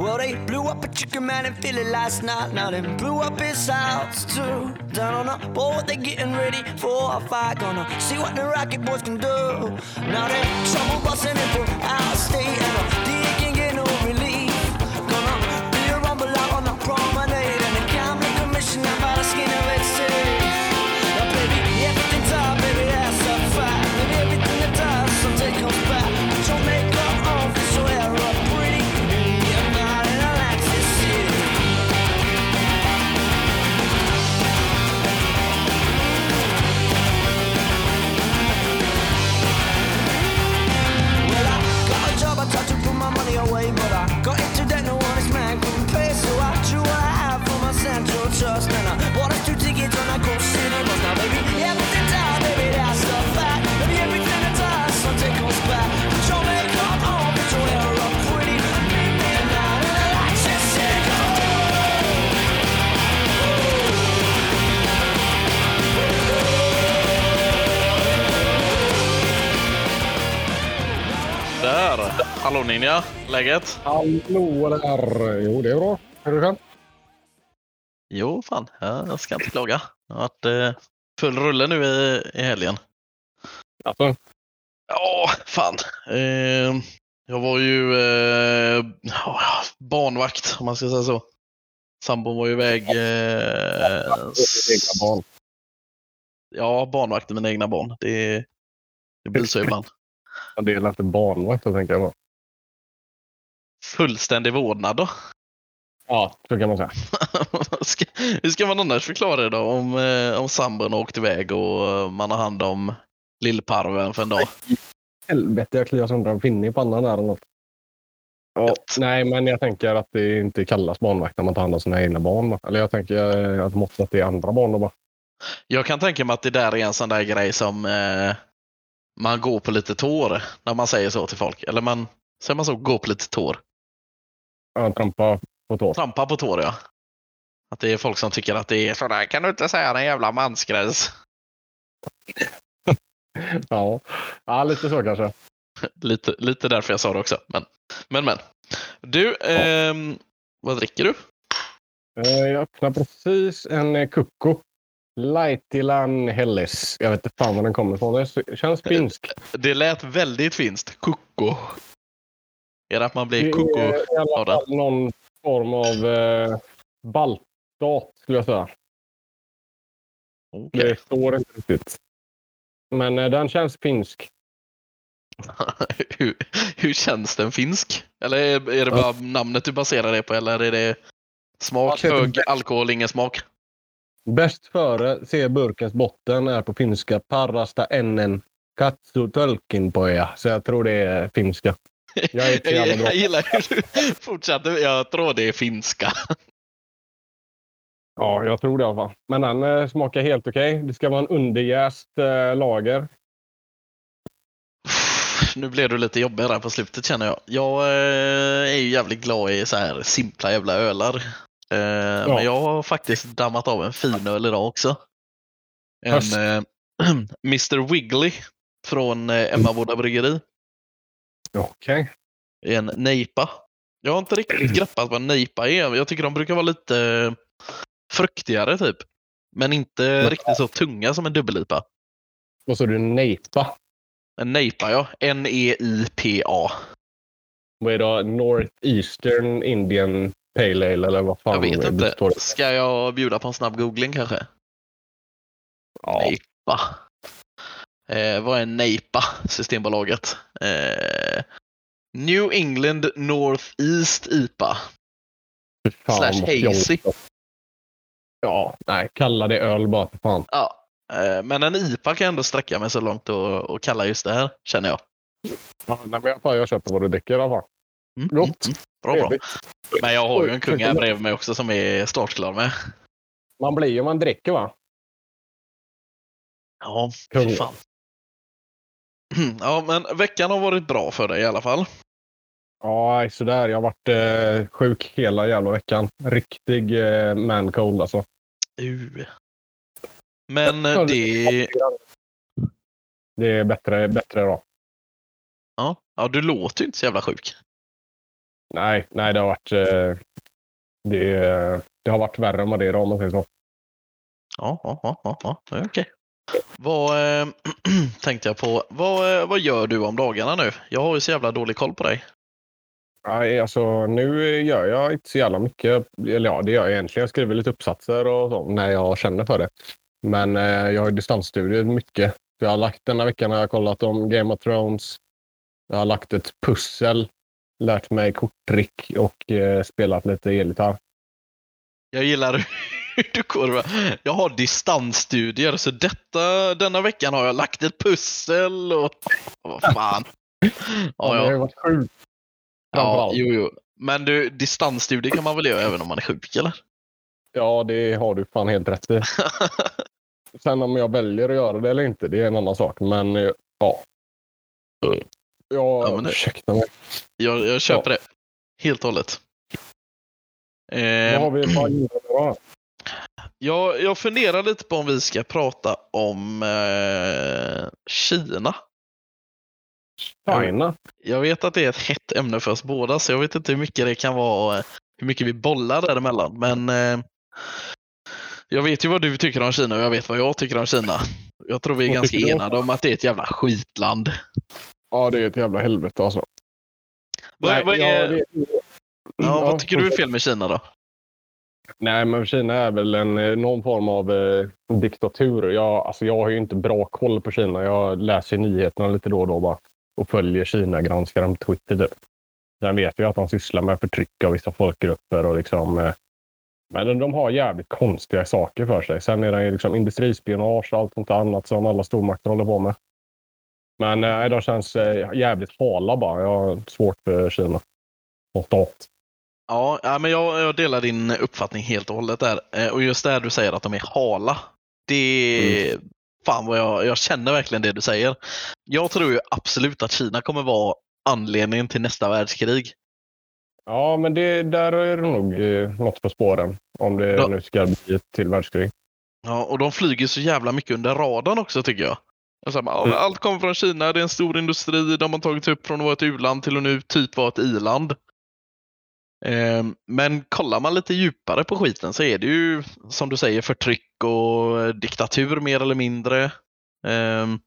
Well, they blew up a chicken man in Philly last night. Now they blew up his house too. Down on the board, they getting ready for a fight. Gonna see what the Rocket Boys can do. Now they trouble busting in out of state, and Hallå Ninja, läget? Hallå där! Jo, det är bra. Är du själv? Jo, fan, ja, jag ska inte klaga. Jag har varit eh, full rulle nu i, i helgen. Alltså, Ja, fan. Eh, jag var ju eh, barnvakt, om man ska säga så. Sambon var ju iväg. Eh, barn. ja, barnvakt till mina egna barn. Det, det blir så ibland. Ja, Det är inte barnvakt, tänker jag bara. Fullständig vårdnad då? Ja, så kan man säga. ska, hur ska man annars förklara det då om, eh, om sambon har åkt iväg och eh, man har hand om lillparven för en dag? Helvete, jag kliar sönder en pinne i pannan där eller något. Ja, nej, men jag tänker att det inte kallas barnvakt när man tar hand om sina egna barn. Eller jag tänker eh, att måste att det är andra barn. Då bara. Jag kan tänka mig att det där är en sån där grej som eh, man går på lite tår när man säger så till folk. Eller man, säger man så, gå på lite tår. Ja, trampa på tå. Trampa på tår ja. Att det är folk som tycker att det är sådär kan du inte säga en jävla mansgräns. Ja. ja, lite så kanske. lite, lite därför jag sa det också. Men, men. men. Du, ehm, vad dricker du? Eh, Jag öppnar precis en eh, Kukko. Laitilan Helles. Jag vet inte fan var den kommer ifrån. Det känns finsk. Det lät väldigt finskt. Kukko. Är det att man Det blir koko? är i alla av den. fall någon form av eh, baltstat skulle jag säga. Okej. Det står inte riktigt. Men eh, den känns finsk. hur, hur känns den finsk? Eller är, är det bara namnet du baserar det på? Eller är det smak, Ja, det är hög bäst. alkohol, ingen smak? Bäst före ser burkens botten är på finska parasta ennen katsu tölkinpoja. Så jag tror det är finska. Jag är Jag, jag gillar hur du fortsatte. Jag tror det är finska. Ja, jag tror det i alla fall. Men den eh, smakar helt okej. Det ska vara en underjäst eh, lager. Nu blev du lite jobbig där på slutet känner jag. Jag eh, är ju jävligt glad i så här simpla jävla ölar. Eh, Men jag har faktiskt dammat av en fin öl idag också. En eh, Mr Wiggly från eh, Emmaboda bryggeri. Okej. En nejpa. Jag har inte riktigt greppat vad en nejpa är. Jag tycker de brukar vara lite fruktigare typ. Men inte riktigt så tunga som en dubbel-IPA. Och så är det nejpa. En nejpa ja. N-E-I-P-A. Vad är det? North Eastern Indian Pale Ale eller vad fan Jag vet inte. Ska jag bjuda på en snabb googling kanske? Ja. Nejpa. Eh, vad är nejpa? Systembolaget. Eh, New England North East IPA. Fan, Slash hazy. Ja, nej. Kalla det öl bara för fan. Ja. Eh, men en IPA kan jag ändå sträcka mig så långt och, och kalla just det här, känner jag. Ja, nej, men jag, jag köper vad du dricker i alla fall. Mm, Gott. mm, mm. Bra, bra. Men jag har ju en kung här bredvid mig också som är startklar med. Man blir ju man dricker va? Ja, Kung. fy fan. Ja, men veckan har varit bra för dig i alla fall. Ja, sådär. Jag har varit eh, sjuk hela jävla veckan. Riktig eh, man cold alltså. Uh. Men eh, det... Det är bättre, bättre då. Ja, ja, du låter ju inte så jävla sjuk. Nej, nej det har varit... Eh, det, det har varit värre än vad det är idag om man säger så. Ja, ja, ja, ja, okej. Vad eh, tänkte jag på? Vad, eh, vad gör du om dagarna nu? Jag har ju så jävla dålig koll på dig. Nej, alltså nu gör jag inte så jävla mycket. Eller ja, det gör jag egentligen. Jag skriver lite uppsatser och så när jag känner för det. Men eh, jag har distansstudier mycket. Jag har lagt denna veckan har jag kollat om Game of Thrones. Jag har lagt ett pussel, lärt mig korttrick och eh, spelat lite elgitarr. Jag gillar går. Jag har distansstudier, så detta, denna veckan har jag lagt ett pussel och vad fan. Ja, ja. Det har varit sjukt. Ja, jo, jo. Men du, distansstudier kan man väl göra även om man är sjuk, eller? Ja, det har du fan helt rätt i. Sen om jag väljer att göra det eller inte, det är en annan sak. Men eh, ja. Ja, ja men det, ursäkta mig. Jag, jag köper ja. det. Helt och hållet. Eh, Vad har vi på agendan jag, jag funderar lite på om vi ska prata om eh, Kina. China? Jag vet att det är ett hett ämne för oss båda, så jag vet inte hur mycket det kan vara, hur mycket vi bollar däremellan. Men eh, jag vet ju vad du tycker om Kina och jag vet vad jag tycker om Kina. Jag tror vi är ganska enade om att det är ett jävla skitland. Ja, det är ett jävla helvete alltså. Vad, Nej, vad, är... ja, det... ja, vad tycker du är fel med Kina då? Nej, men Kina är väl en, eh, någon form av eh, diktatur. Jag, alltså, jag har ju inte bra koll på Kina. Jag läser nyheterna lite då och då bara och följer Kina, granskar dem på Twitter. Typ. Sen vet jag att de sysslar med förtryck av vissa folkgrupper och liksom eh, men de har jävligt konstiga saker för sig. Sen är det liksom industrispionage och allt sånt annat som alla stormakter håller på med. Men eh, de känns eh, jävligt hala bara. Jag har svårt för Kina. Och stat. Ja, men jag, jag, delar din uppfattning helt och hållet där. Eh, och just det här du säger att de är hala. Det mm. Fan vad jag, jag känner verkligen det du säger. Jag tror ju absolut att Kina kommer vara anledningen till nästa världskrig. Ja, men det, där är det nog eh, något på spåren. Om det ja. nu ska bli ett till världskrig. Ja, och de flyger så jävla mycket under radarn också tycker jag. Alltså, mm. Allt kommer från Kina, det är en stor industri. De har tagit upp från att vara ett u-land till att nu typ vara ett i-land. Ehm, men kollar man lite djupare på skiten så är det ju som du säger förtryck och diktatur mer eller mindre. Ehm,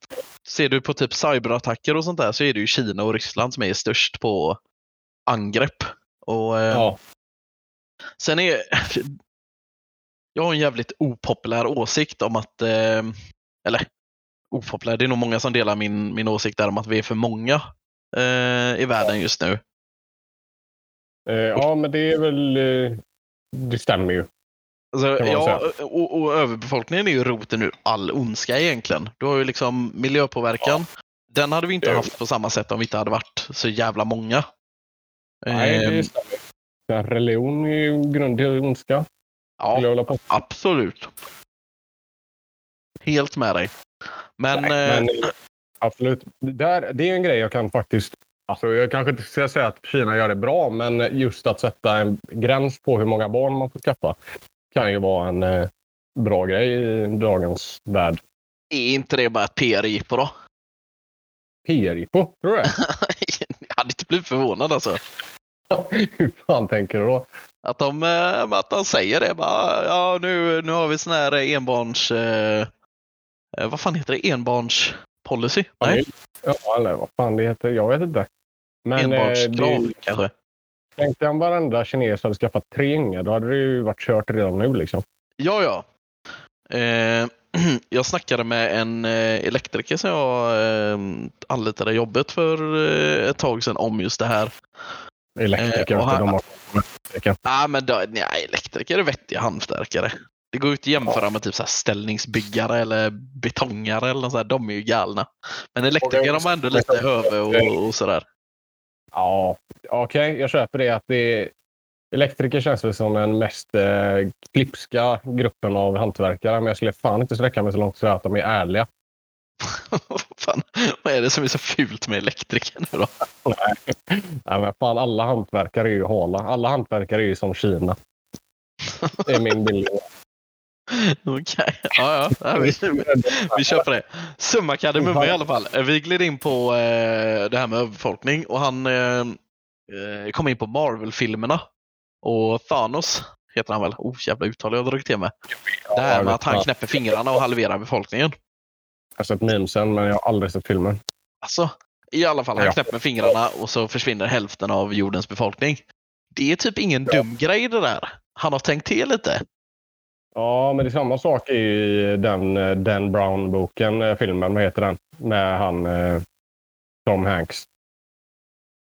ser du på typ cyberattacker och sånt där så är det ju Kina och Ryssland som är störst på angrepp. Och, ehm, ja. Sen är jag har en jävligt opopulär åsikt om att, eller opopulär, det är nog många som delar min, min åsikt där om att vi är för många eh, i världen just nu. Eh, ja, men det är väl... Eh, det stämmer ju. Alltså, ja, och, och, överbefolkningen är ju roten ur all ondska egentligen. Du har ju liksom miljöpåverkan. Ja. Den hade vi inte ja. haft på samma sätt om vi inte hade varit så jävla många. Nej, det ehm. stämmer. Religion är ju grund till ondska. Ja, absolut. Helt med dig. Men... Nej, men eh... absolut. Det, där, det är en grej jag kan faktiskt Alltså, jag kanske inte ska säga att Kina gör det bra, men just att sätta en gräns på hur många barn man får skaffa kan ju vara en eh, bra grej i dagens värld. Är inte det bara ett PR-jippo då? PR-jippo? Tror du det? jag hade inte blivit förvånad alltså. hur fan tänker du då? Att de, eh, att de säger det bara, ja nu, nu har vi sån här enbarns... Eh, eh vad fan heter det? Enbarnspolicy? Nej? Ja, eller vad fan det heter. Jag vet inte. Men, eh, kanske? Tänk dig om varenda kines hade skaffat tre ungar. Då hade det ju varit kört redan nu. Liksom. Ja, ja. Eh, jag snackade med en eh, elektriker som jag eh, anlitade jobbet för eh, ett tag sedan om just det här. Elektriker? Eh, han, de har... men då, nej, elektriker är vettiga hantverkare. Det går ut att jämföra med typ så ställningsbyggare eller betongare eller så här. De är ju galna. Men elektriker de har ändå lite över och, och sådär. Ja, okej. Okay. Jag köper det. att det. Elektriker känns väl som den mest eh, klipska gruppen av hantverkare. Men jag skulle fan inte sträcka mig så långt så att de är ärliga. fan, vad är det som är så fult med elektriker nu då? Nej, Nej men fan, alla hantverkare är ju hala. Alla hantverkare är ju som Kina. Det är min bild. Okej, okay. ja, ja. Vi, vi kör på det. Summa kardemumma i alla fall. Vi gled in på eh, det här med överbefolkning och han, eh, eh, komma in på Marvel-filmerna. Och Thanos heter han väl? Oh, jävla uttal jag dragit till med. det här med att han knäpper fingrarna och halverar befolkningen. Jag har sett memesen, men jag har aldrig sett filmen. Alltså, i alla fall, han Ja. knäpper fingrarna och så försvinner hälften av jordens befolkning. Det är typ ingen dum grej det där. Han har tänkt till lite. Ja, men det är samma sak i den eh, Dan Brown-boken, eh, filmen. Vad heter den? Med han eh, Tom Hanks.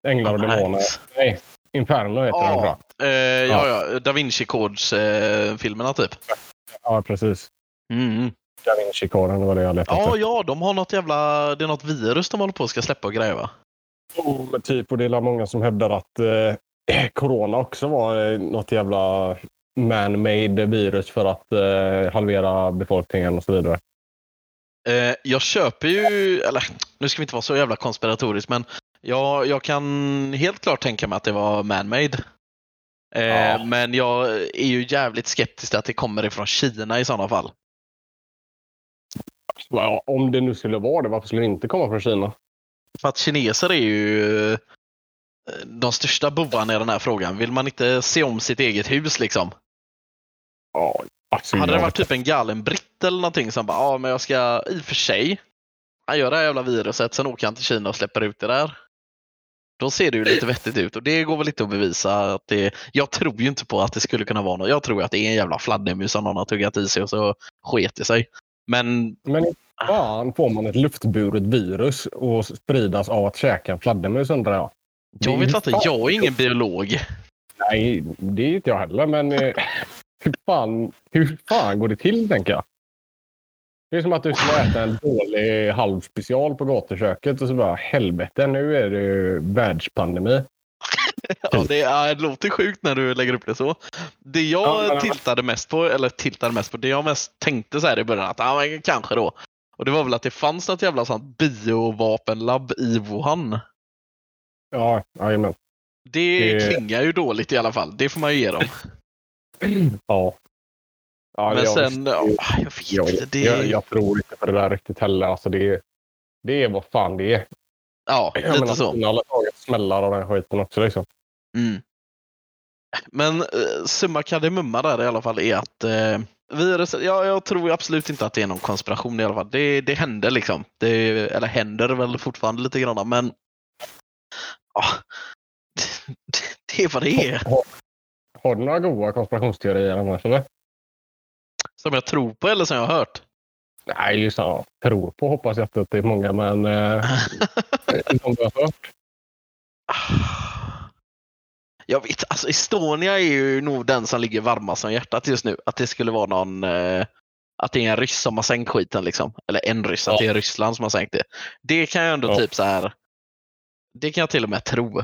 Änglar och demoner. Nej, Inferno heter den. tror jag. Ja, eh, ja, ja. Da Vinci Codes-filmerna typ. Ja, precis. Mm. Da Vinci-koden var det jag letade Ja, efter. ja, de har något jävla... Det är något virus de håller på att ska släppa och grejer va? Oh, men typ, och det är många som hävdar att eh, corona också var något jävla man-made virus för att eh, halvera befolkningen och så vidare. Eh, jag köper ju, eller nu ska vi inte vara så jävla konspiratoriskt, men jag, jag kan helt klart tänka mig att det var man-made. Eh, Ja. Men jag är ju jävligt skeptisk till att det kommer ifrån Kina i sådana fall. Ja, om det nu skulle vara det, varför skulle det inte komma från Kina? För att kineser är ju eh, de största bovarna i den här frågan. Vill man inte se om sitt eget hus liksom? Ja, alltså, Hade det varit typ en galen britt eller någonting som bara, ja men jag ska i och för sig, han gör det här jävla viruset, sen åker han till Kina och släpper ut det där. Då ser det ju lite vettigt ut och det går väl inte att bevisa att det, jag tror ju inte på att det skulle kunna vara något. Jag tror att det är en jävla fladdermus som någon har tuggat i sig och så sket det sig. Men Men fan får man ett luftburet virus och spridas av att käka en fladdermus undrar jag. jag vet inte, jag är ingen biolog. Nej, det är inte jag heller, men eh, hur, fan, hur fan går det till tänker jag? Det är som att du skulle äta en dålig halv special på gatuköket och så bara helvete, nu är det ju världspandemi. Ja, det, är, det låter sjukt när du lägger upp det så. Det jag Ja, men- tiltade mest på, eller tiltade mest på, det jag mest tänkte så här i början att ja, men kanske då. Och det var väl att det fanns något jävla sånt biovapenlabb i Wuhan. Ja, jajamän. Det Det- klingar ju dåligt i alla fall. Det får man ju ge dem. Ja. ja Men jag, sen, ja, jag vet jag, inte. Det, jag, jag tror inte på det där riktigt heller. Alltså det, det är vad fan det är. ja, Jag lite menar, så. Har tagit smällar av den skiten också. Liksom. Mm. Men eh, summa kardemumma där i alla fall är att eh, viruset, ja, jag tror absolut inte att det är någon konspiration i alla fall. Det, det händer liksom. Det, eller händer väl fortfarande lite grann men ja, det, det är vad det är. Har, har du några goda konspirationsteorier annars? Eller? Som jag tror på eller som jag har hört. Nej, just. Ja, tror på hoppas jag inte att det är många, men eh, som du har hört. Jag vet, alltså Estonia är ju nog den som ligger varmast om hjärtat just nu. Att det skulle vara någon, eh, att det är en ryss som har sänkt skiten liksom. Eller en ryss, att Ja. det är Ryssland som har sänkt det. Det kan jag ändå Ja. typ så här. Det kan jag till och med tro.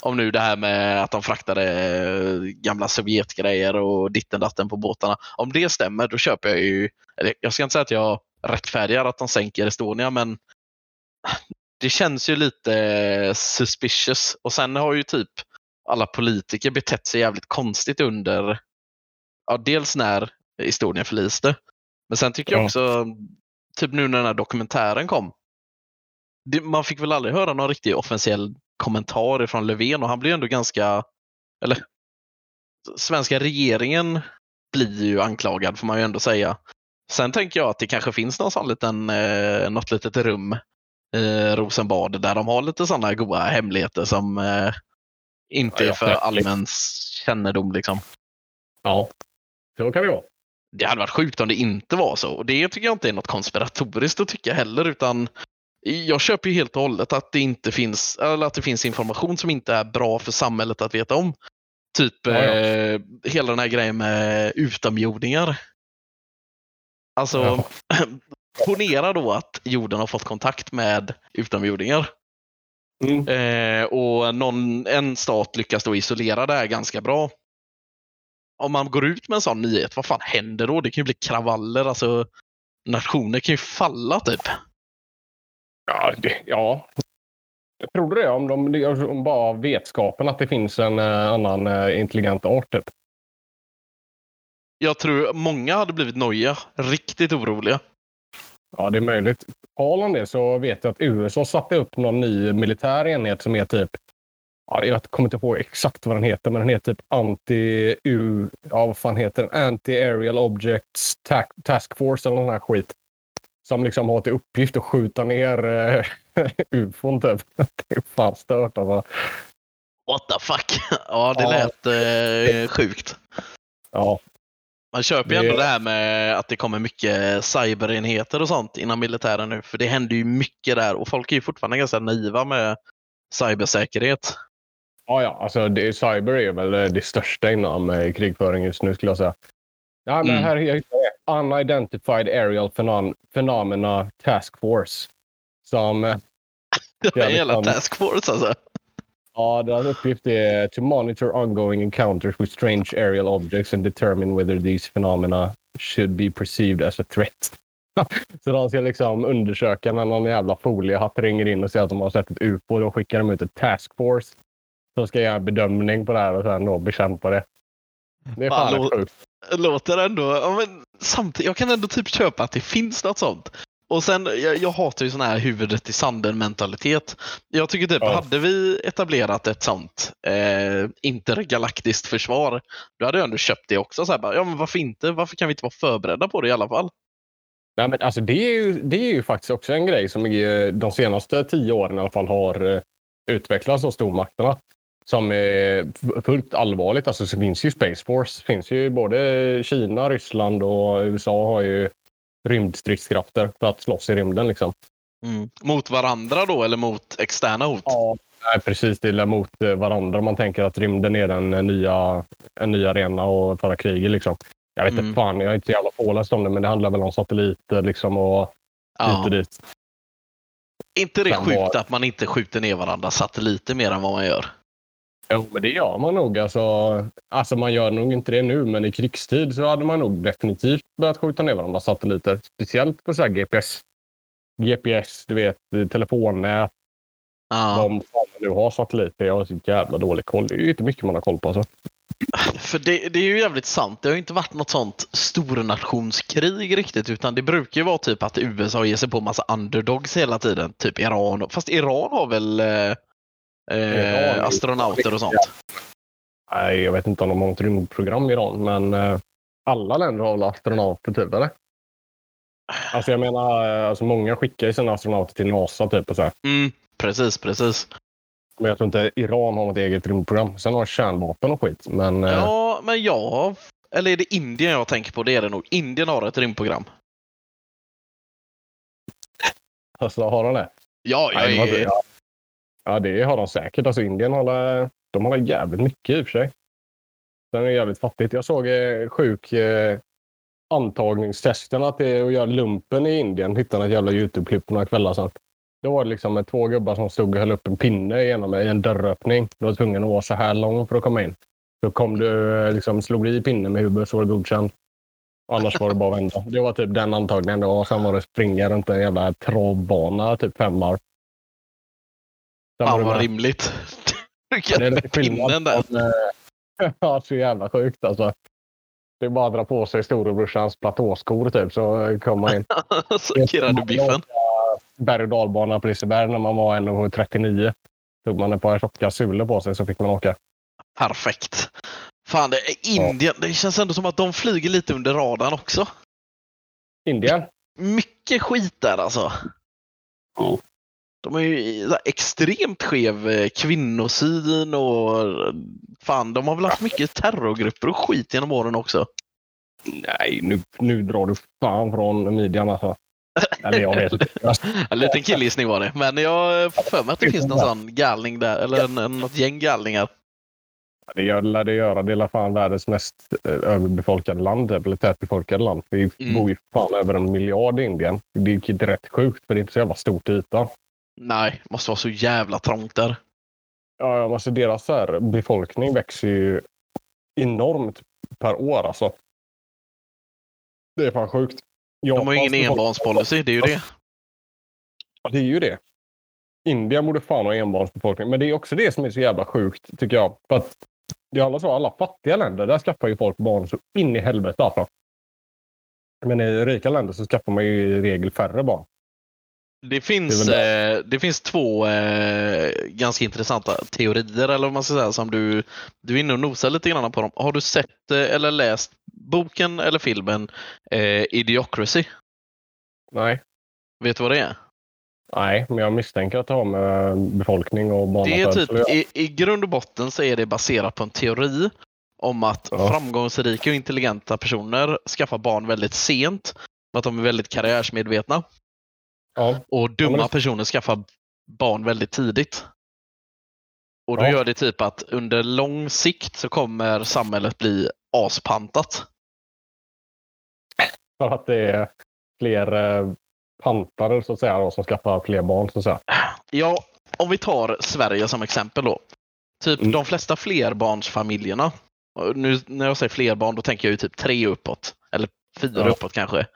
Om nu det här med att de fraktade eh, gamla Sovjetgrejer och ditten datten på båtarna. Om det stämmer då köper jag ju, eller jag ska inte säga att jag rättfärdigar att de sänker Estonia men det känns ju lite suspicious. Och sen har ju typ alla politiker betett sig jävligt konstigt under, ja, dels när Estonia förliste. Men sen tycker jag Ja. också, typ nu när den här dokumentären kom. Det, man fick väl aldrig höra någon riktig officiell kommentar från Löfven och han blir ändå ganska, eller svenska regeringen blir ju anklagad får man ju ändå säga. Sen tänker jag att det kanske finns någon sån liten, eh, något litet rum i Rosenbad där de har lite sådana goda hemligheter som eh, inte Ja, är för allmän kännedom. Liksom. Ja, så kan det vara. Det hade varit sjukt om det inte var så. Och det tycker jag inte är något konspiratoriskt att tycka heller. Utan jag köper ju helt och hållet att det inte finns, eller att det finns information som inte är bra för samhället att veta om. Typ Ja, ja. Eh, hela den här grejen med utomjordingar. Alltså, Ja. ponera då att jorden har fått kontakt med utomjordingar. Mm. Eh, och någon, en stat lyckas då isolera det här ganska bra. Om man går ut med en sån nyhet, vad fan händer då? Det kan ju bli kravaller, alltså nationer kan ju falla typ. Ja, det, ja. Jag tror det om de om bara vetskapen att det finns en eh, annan eh, intelligent art. Typ. Jag tror många hade blivit nojiga, riktigt oroliga. Ja, det är möjligt. Tal om det så vet jag att USA satte upp någon ny militär enhet som är typ Ja, jag kommer inte ihåg exakt vad den heter, men den heter typ anti-U... Ja, vad fan heter den? Anti-Aerial Objects Task Force eller någon här skit. Som liksom har till uppgift att skjuta ner uh, ufon typ. Det är fan stört alltså. What the fuck? Ja, det lät uh, sjukt. Ja. Man köper ju ändå det här med att det kommer mycket cyberenheter och sånt inom militären nu. För det händer ju mycket där och folk är ju fortfarande ganska naiva med cybersäkerhet. Ja, ja, alltså det, cyber är väl det största inom eh, krigföring just nu skulle jag säga. Ja, men mm. här jag Unidentified Aerial Phenomena Task Force. Som... Det var hela liksom, task force alltså? Ja, deras uppgift är to monitor ongoing encounters with strange aerial objects and determine whether these phenomena should be perceived as a threat. så de ska liksom undersöka när någon jävla foliehatt ringer in och säger att de har sett ett UFO. Då skickar de ut ett task force som ska göra en bedömning på det här och sen då bekämpa det. Det är fan lå sjukt. Låter ändå... Ja, men samtidigt, jag kan ändå typ köpa att det finns något sånt. Och sen, jag, jag hatar ju sån här huvudet i sanden mentalitet. Jag tycker typ, ja. hade vi etablerat ett sånt eh, intergalaktiskt försvar, då hade jag ändå köpt det också. Så här, bara, ja, men varför inte? Varför kan vi inte vara förberedda på det i alla fall? Nej, men alltså, det, är ju, det är ju faktiskt också en grej som de senaste tio åren i alla fall har eh, utvecklats av stormakterna som är fullt allvarligt. Alltså så finns ju Space Force. finns ju både Kina, Ryssland och USA har ju rymdstridskrafter för att slåss i rymden. Liksom. Mm. Mot varandra då eller mot externa hot? Ja, nej, precis. Det är mot varandra. Man tänker att rymden är den nya, en ny arena att föra krig. Liksom. Jag vet inte mm. fan, jag är inte så jävla påläst om det, men det handlar väl om satelliter liksom och ja. hit och dit. inte det sjukt att man inte skjuter ner varandra satelliter mer än vad man gör? Jo, men det gör man nog. Alltså, alltså man gör nog inte det nu, men i krigstid så hade man nog definitivt börjat skjuta ner varandra satelliter. Speciellt på så här GPS. GPS, du vet, telefonnät. Ja. De nu har satelliter. Jag har så jävla dålig koll. Det är ju inte mycket man har koll på. Alltså. För det, det, är ju jävligt sant. Det har ju inte varit något sånt stornationskrig riktigt, utan det brukar ju vara typ att USA ger sig på massa underdogs hela tiden. Typ Iran. Fast Iran har väl eh, astronauter och sånt? Nej, jag vet inte om de har något rymdprogram i Iran, men eh, alla länder har väl astronauter typ, eller? Alltså jag menar, eh, alltså många skickar ju sina astronauter till NASA typ och så. Mm, precis, precis. Men jag tror inte Iran har något eget rymdprogram. Sen har kärnvapen och skit. Men, eh, ja, men jag... Eller är det Indien jag tänker på? Det är det nog. Indien har ett rymdprogram. Alltså, har de det? Ja, jag är... ja. Ja, det har de säkert. Alltså Indien har, de har jävligt mycket i och för sig. Sen är det jävligt fattigt. Jag såg eh, sjuk eh, antagningstesterna till att göra lumpen i Indien. Hittade ett jävla Youtube-klipp på några kvällar sedan. Då var det liksom två gubbar som stod och höll upp en pinne genom i en dörröppning. Du var tvungen att vara så här lång för att komma in. Så kom du, eh, liksom, slog du i pinnen med huvudet så var det godkänt. Annars var det bara att vända. Det var typ den antagningen då. Sen var det springa runt en jävla travbana typ fem varv. Fan vad rimligt. är lite pinnen där. Ja, så jävla sjukt alltså. Det är bara att dra på sig storebrorsans platåskor typ så kommer man in. så kirrar du biffen. Berg och dalbana på Liseberg när man var 1,39. Tog man ett par tjocka sulor på sig så fick man åka. Perfekt. Fan, det är Indien. Ja. Det känns ändå som att de flyger lite under radarn också. Indien? Mycket skit där alltså. Mm. De har ju extremt skev eh, kvinnosyn och fan, de har väl haft mycket terrorgrupper och skit genom åren också. Nej, nu, nu drar du fan från midjan alltså. Eller jag vet en liten killgissning var det. Men jag får för mig att det finns någon sån galning där, eller en, en, något gäng galningar. Det gör det göra. Det är fan världens mest eh, överbefolkade land, eller tätbefolkade land. Vi mm. bor ju fan över en miljard i Indien. Det är inte rätt sjukt, för det är inte så jävla stort yta. Nej, måste vara så jävla trångt där. Ja, alltså deras här, befolkning växer ju enormt per år alltså. Det är fan sjukt. De har ju ingen enbarnspolicy, det är ju det. Ja, det är ju det. Indien borde fan ha enbarnsbefolkning, men det är också det som är så jävla sjukt tycker jag. För att det är alla så, alla fattiga länder, där skaffar ju folk barn så in i helvete alltså. Men i rika länder så skaffar man ju i regel färre barn. Det finns, Det eh, det finns två eh, ganska intressanta teorier, eller vad man ska säga, som du, du är inne och nosar lite grann på dem. Har du sett eh, eller läst boken eller filmen eh, Idiocracy? Nej. Vet du vad det är? Nej, men jag misstänker att det har med befolkning och barnafödsel typ, i, I grund och botten så är det baserat på en teori om att Ja. framgångsrika och intelligenta personer skaffar barn väldigt sent. För att de är väldigt karriärsmedvetna. Ja, Och dumma det- personer skaffar barn väldigt tidigt. Och då Ja. gör det typ att under lång sikt så kommer samhället bli aspantat. för att det är fler eh, pantare så att säga, då, som skaffar fler barn. Så att säga. Ja, om vi tar Sverige som exempel då. Typ Mm. de flesta flerbarnsfamiljerna. Nu när jag säger flerbarn då tänker jag ju typ tre uppåt. Fyra Ja. uppåt kanske.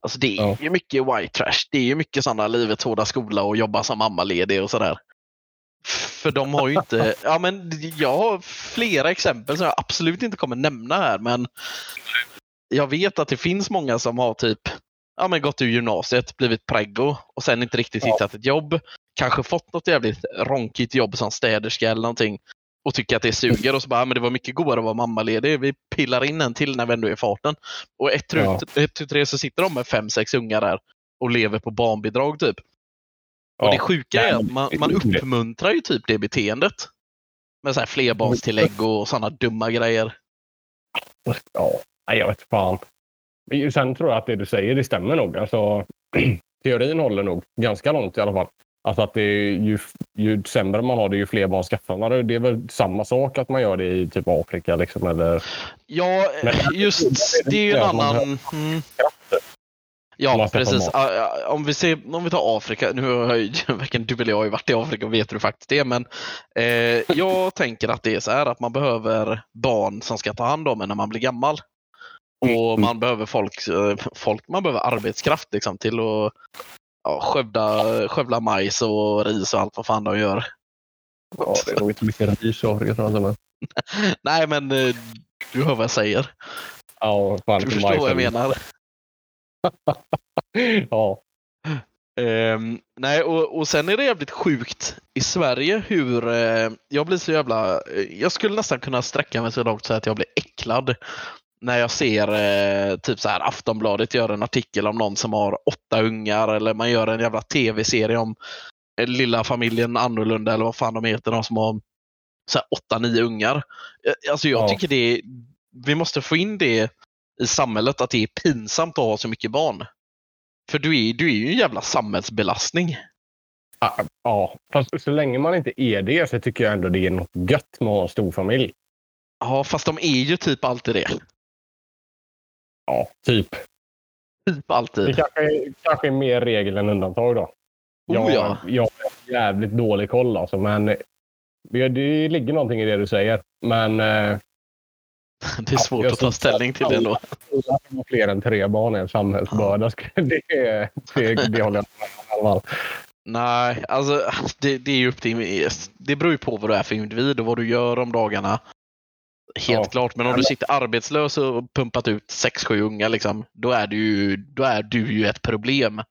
Alltså det är Ja. ju mycket white trash. Det är ju mycket sådana livets hårda skola och jobba som mammaledig och sådär. För de har ju inte, ja men jag har flera exempel som jag absolut inte kommer nämna här men jag vet att det finns många som har typ ja, men gått ur gymnasiet, blivit preggo och sen inte riktigt Ja. hittat ett jobb. Kanske fått något jävligt ronkigt jobb som städerska eller någonting och tycker att det suger och så bara, "Ja, men det var mycket godare att vara mammaledig. Vi pillar in en till när vi ändå är i farten. Och ett, Ja. ut, ett tu, tre så sitter de med fem, sex ungar där och lever på barnbidrag typ. Och Ja. det sjuka är att man, man uppmuntrar ju typ det beteendet. Med så här flerbarnstillägg och sådana dumma grejer. Ja, jag vet fan. Sen tror jag att det du säger, det stämmer nog. Alltså, teorin håller nog ganska långt i alla fall. Alltså att det är ju, ju sämre man har det, ju fler barn skaffar man. Det är väl samma sak att man gör det i typ Afrika liksom, eller Ja, Men- just det är ju en annan... Mm. Ja, precis. Om vi, ser, om vi tar Afrika, nu har ju varken du eller jag har varit i Afrika och vet det faktiskt är, men eh, jag tänker att det är så här att man behöver barn som ska ta hand om en när man blir gammal. Och Mm. man behöver folk, eh, folk man behöver arbetskraft liksom, till att ja, skövla, skövla majs och ris och allt vad fan de gör. Ja, det är nog inte mycket ris jag. Men... Nej, men eh, du hör vad jag säger. Ja, fan, Du förstår vad jag menar. Ja, Ehm, nej, och, och sen är det jävligt sjukt i Sverige hur eh, jag blir så jävla... eh, Jag skulle nästan kunna sträcka mig så långt så att jag blir äcklad när jag ser eh, typ så här Aftonbladet gör en artikel om någon som har åtta ungar eller man gör en jävla tv-serie om eh, lilla familjen annorlunda eller vad fan de heter, de som har så här åtta, nio ungar. Eh, Alltså jag Ja. tycker det vi måste få in det i samhället att det är pinsamt att ha så mycket barn. För du är, du är ju en jävla samhällsbelastning. Ja, Ja, fast så länge man inte är det så tycker jag ändå det är något gött med att ha en stor familj. Ja, fast de är ju typ alltid det. Ja, typ. Typ Det alltid. kanske, kanske är mer regel än undantag då. Oh, Jag, ja. jag har jävligt dålig koll alltså, men det, det ligger någonting i det du säger. Men eh, Det är svårt att ta ställning till det ändå. har fler än tre barn är en samhällsbörda. Det, det, det, det håller jag med om i alla fall. Nej, alltså det, det är ju upp till... Det beror ju på vad du är för individ och vad du gör om dagarna. Helt Ja. klart, men om du sitter arbetslös och pumpat ut sex sju unga, liksom, då, är du ju, då är du ju ett problem.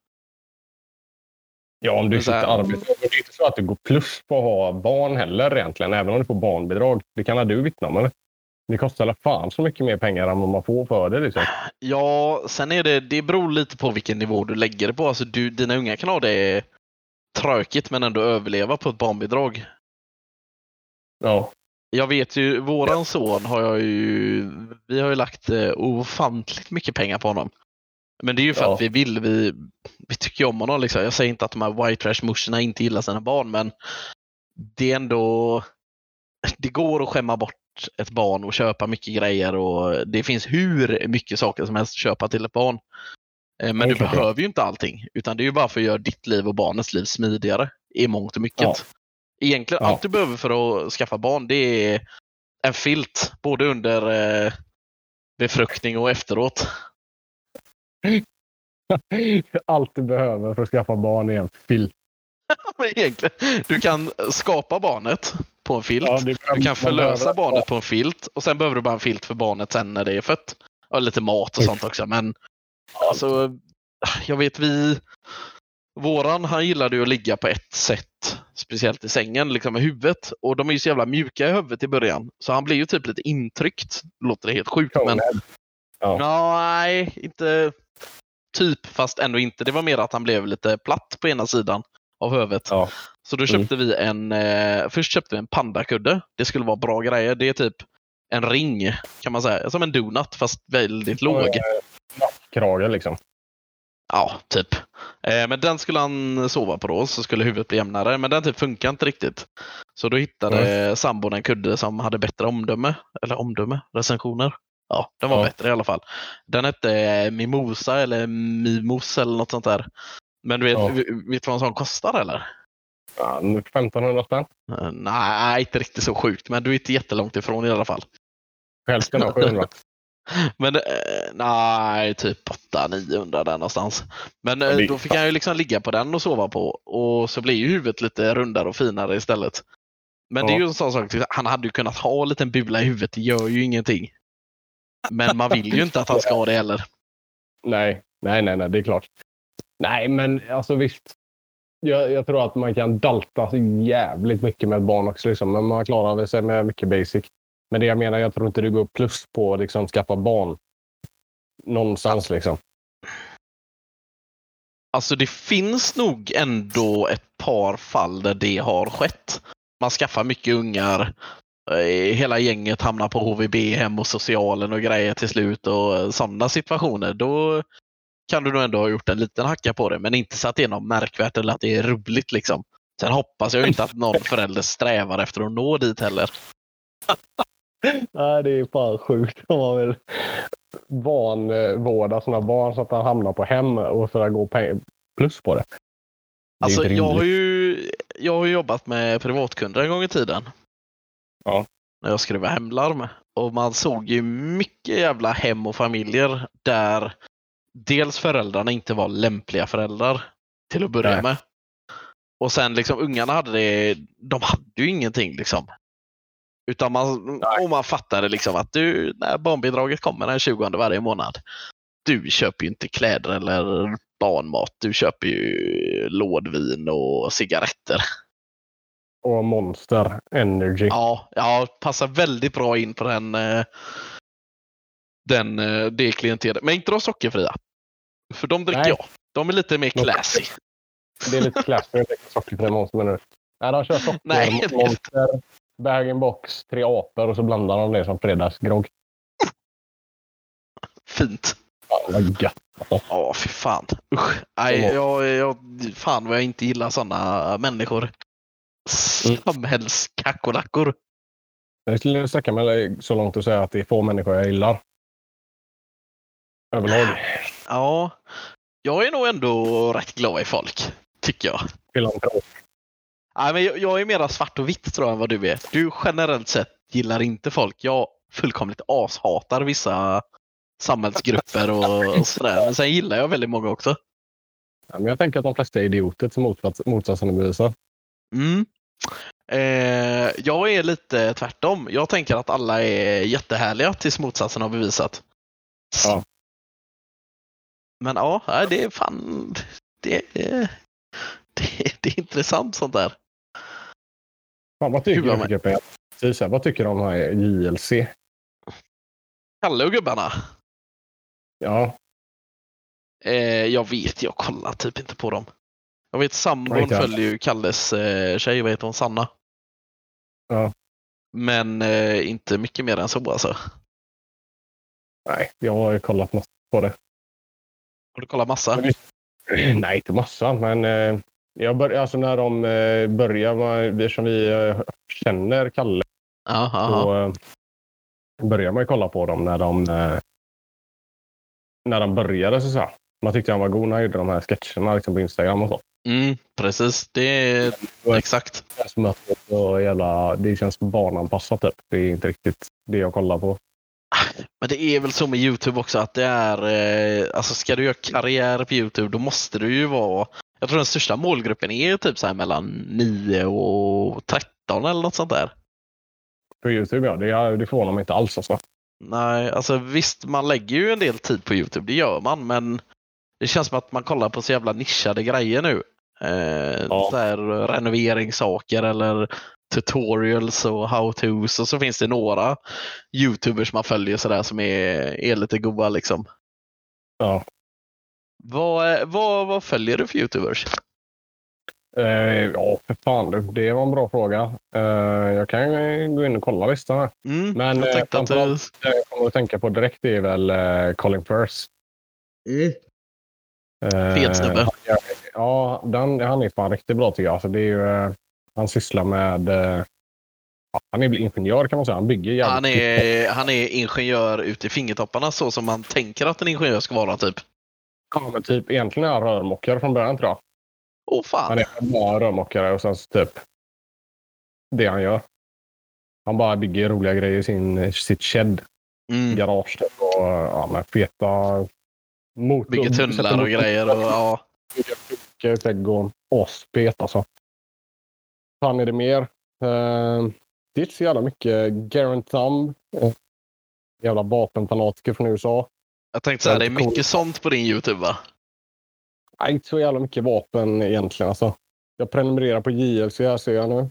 Ja, om du sitter arbetslös. Det är inte så att du går plus på att ha barn heller egentligen, även om du får barnbidrag. Det kan du vittna om, eller? Det kostar alla fan så mycket mer pengar än vad man får för det. Liksom. Ja, sen är det, det beror lite på vilken nivå du lägger det på. Alltså du, dina unga kan ha det tråkigt men ändå överleva på ett barnbidrag. Ja. Jag vet ju, våran son har jag ju, vi har ju lagt eh, ofantligt mycket pengar på honom. Men det är ju för Ja. att vi vill, vi, vi tycker om honom liksom. Jag säger inte att de här white trash morsorna inte gillar sina barn men det är ändå, det går att skämma bort ett barn och köpa mycket grejer och det finns hur mycket saker som helst att köpa till ett barn. Eh, Men du behöver ju inte allting utan det är ju bara för att göra ditt liv och barnets liv smidigare i mångt och mycket. Ja. Egentligen Ja. allt du behöver för att skaffa barn det är en filt både under eh, befruktning och efteråt. Allt du behöver för att skaffa barn är en filt. Egentligen, du kan skapa barnet på en filt. Ja, Du kan förlösa barnet på en filt och sen behöver du bara en filt för barnet sen när det är fött. Och lite mat och sånt också. Men alltså, jag vet vi, Våran han gillade ju att ligga på ett sätt, speciellt i sängen, liksom med huvudet. Och de är ju så jävla mjuka i huvudet i början. Så han blir ju typ lite intryckt. Låter det helt sjukt. Men... Ja. Ja, nej, inte typ, fast ändå inte. Det var mer att han blev lite platt på ena sidan av huvudet. Ja. Så då köpte vi en, eh, först köpte vi en pandakudde. Det skulle vara bra grejer. Det är typ en ring kan man säga. Som en donut fast väldigt låg. Krage liksom. Ja, typ. Eh, men den skulle han sova på då, så skulle huvudet bli jämnare. Men den typ funkar inte riktigt. Så då hittade sambon en kudde som hade bättre omdöme. Eller omdöme? Recensioner. Ja, den var Ja. bättre i alla fall. Den hette eh, Mimosa eller Mimos eller något sånt där. Men du vet, Ja. vet vad en sån kostar eller? Ja, 1500 spänn. Eh, Nej, inte riktigt så sjukt, men du är inte jättelångt ifrån i alla fall. Hälften av 700. Men eh, nej, typ 800-900 där någonstans. Men eh, Ja, då fick han ju liksom ligga på den och sova på och så blir ju huvudet lite rundare och finare istället. Men det är Ja. ju en sån sak, typ, han hade ju kunnat ha en liten bula i huvudet, det gör ju ingenting. Men man vill ju inte att han ska ha det heller. Nej, nej, nej, nej, det är klart. Nej, men alltså visst. Jag, jag tror att man kan dalta så jävligt mycket med ett barn också. Liksom. Men man klarar sig med mycket basic. Men det jag menar, jag tror inte det går plus på att liksom, skaffa barn. Någonstans liksom. Alltså det finns nog ändå ett par fall där det har skett. Man skaffar mycket ungar. eh, Hela gänget hamnar på HVB hem och socialen och grejer till slut och sådana situationer. Då kan du nog ändå ha gjort en liten hacka på det, men inte så att det är något märkvärt eller att det är roligt liksom. Sen hoppas jag inte att någon förälder strävar efter att nå dit heller. Nej, det är fan sjukt om man vill vanvårda sina barn så att han hamnar på hem och för att gå peng- plus på det. Alltså, jag har, ju, jag har jobbat med privatkunder en gång i tiden. Ja. När jag skruvade hemlarm. Och man såg ju mycket jävla hem och familjer där dels föräldrarna inte var lämpliga föräldrar till att börja Nej. med. Och sen liksom ungarna hade det, de hade ju ingenting liksom. Utan man, och man fattade liksom att du, när barnbidraget kommer den 20 varje månad. Du köper ju inte kläder eller barnmat. Du köper ju lådvin och cigaretter. Och Monster Energy. Ja, ja passar väldigt bra in på den, eh, den, eh, det klientelet. Men inte de sockerfria. För de dricker Nej. jag. De är lite mer classy. Det är lite classy att dricka sockerfri Monster menar du? Nej, de kör socker, Bag-in-box, tre apor och så blandar de det som fredagsgrogg. Fint. Fan vad gött. Ja, fy fan. Usch. Nej, jag, jag, fan vad jag inte gillar sådana människor. Samhällskackerlackor. Jag skulle sträcka mig så långt att säga att det är få människor jag gillar. Överlag. Ja, jag är nog ändå rätt glad i folk. Tycker jag. Filantrop. Nej, men jag, jag är mera svart och vitt tror jag än vad du är. Du generellt sett gillar inte folk. Jag fullkomligt ashatar vissa samhällsgrupper och, och sådär. Men sen gillar jag väldigt många också. Ja, men jag tänker att de flesta är idioter till motsats, motsatsen är bevisad. Mm. Eh, jag är lite tvärtom. Jag tänker att alla är jättehärliga tills motsatsen har bevisat. Ja. Men ja, det är fan... Det är, det, det är intressant sånt där. Fan, vad tycker var du? Precis, Vad tycker du om här JLC? Kalle och gubbarna. Ja, Eh, jag vet, jag kollar typ inte på dem. Jag vet sambon följer ju Kalles eh, tjej, vad heter hon, Sanna? Ja. Men eh, inte mycket mer än så alltså. nej, jag har ju kollat massor på det. Har du kollat massa? Nej, inte massa, men eh, jag bör, alltså när de eh, börjar, eftersom vi eh, känner Kalle, Ja, ja, så ja. börjar man ju kolla på dem när de, eh, när de började. Så. Man tyckte han var god när han gjorde de här sketcherna liksom på Instagram och så. Mm, precis, det är exakt. Det jävla, det känns barnanpassat. Typ. Det är inte riktigt det jag kollar på. Men det är väl så med Youtube också att det är, eh, alltså ska du göra karriär på Youtube då måste du ju vara, jag tror den största målgruppen är typ så här mellan 9 och 13 eller något sånt där. På Youtube, ja. Det, det förvånar mig inte alls. Alltså. Nej, alltså visst man lägger ju en del tid på Youtube, det gör man, men det känns som att man kollar på så jävla nischade grejer nu. Eh, Ja. så här, renoveringssaker eller tutorials och how-tos och så finns det några youtubers man följer sådär som är, är lite goa liksom. Ja. Vad, vad, vad följer du för youtubers? Eh, ja, för fan. Det var en bra fråga. Eh, jag kan gå in och kolla listan här. Mm, Men, jag eh, att du... jag kommer att tänka på direkt är väl eh, Colin Firth. Mm. Eh, Fet snubbe. Ja, den, han är fan riktigt bra tycker jag. Alltså, det är ju, eh, han sysslar med... Eh, han är ingenjör kan man säga. Han bygger jävligt Han är, han är ingenjör ut i fingertopparna så som man tänker att en ingenjör ska vara typ. Ja, men typ egentligen är han rörmokare från början tror jag. Åh fan. Han är bara rörmokare och sen så typ det han gör. Han bara bygger roliga grejer i sin, sitt shed, Mm. garage typ, och ja, med feta motor. Bygger tunnlar och motor- grejer. Och, ja. Bygger mycket vägg och aspet alltså. Fan är det mer? Uh, det är inte så jävla mycket Garen Thumb. Eh, jävla vapenfanatiker från USA. Jag tänkte säga, det är mycket sånt på din Youtube va? Nej, inte så jävla mycket vapen egentligen. Alltså. Jag prenumererar på JLC här ser jag nu.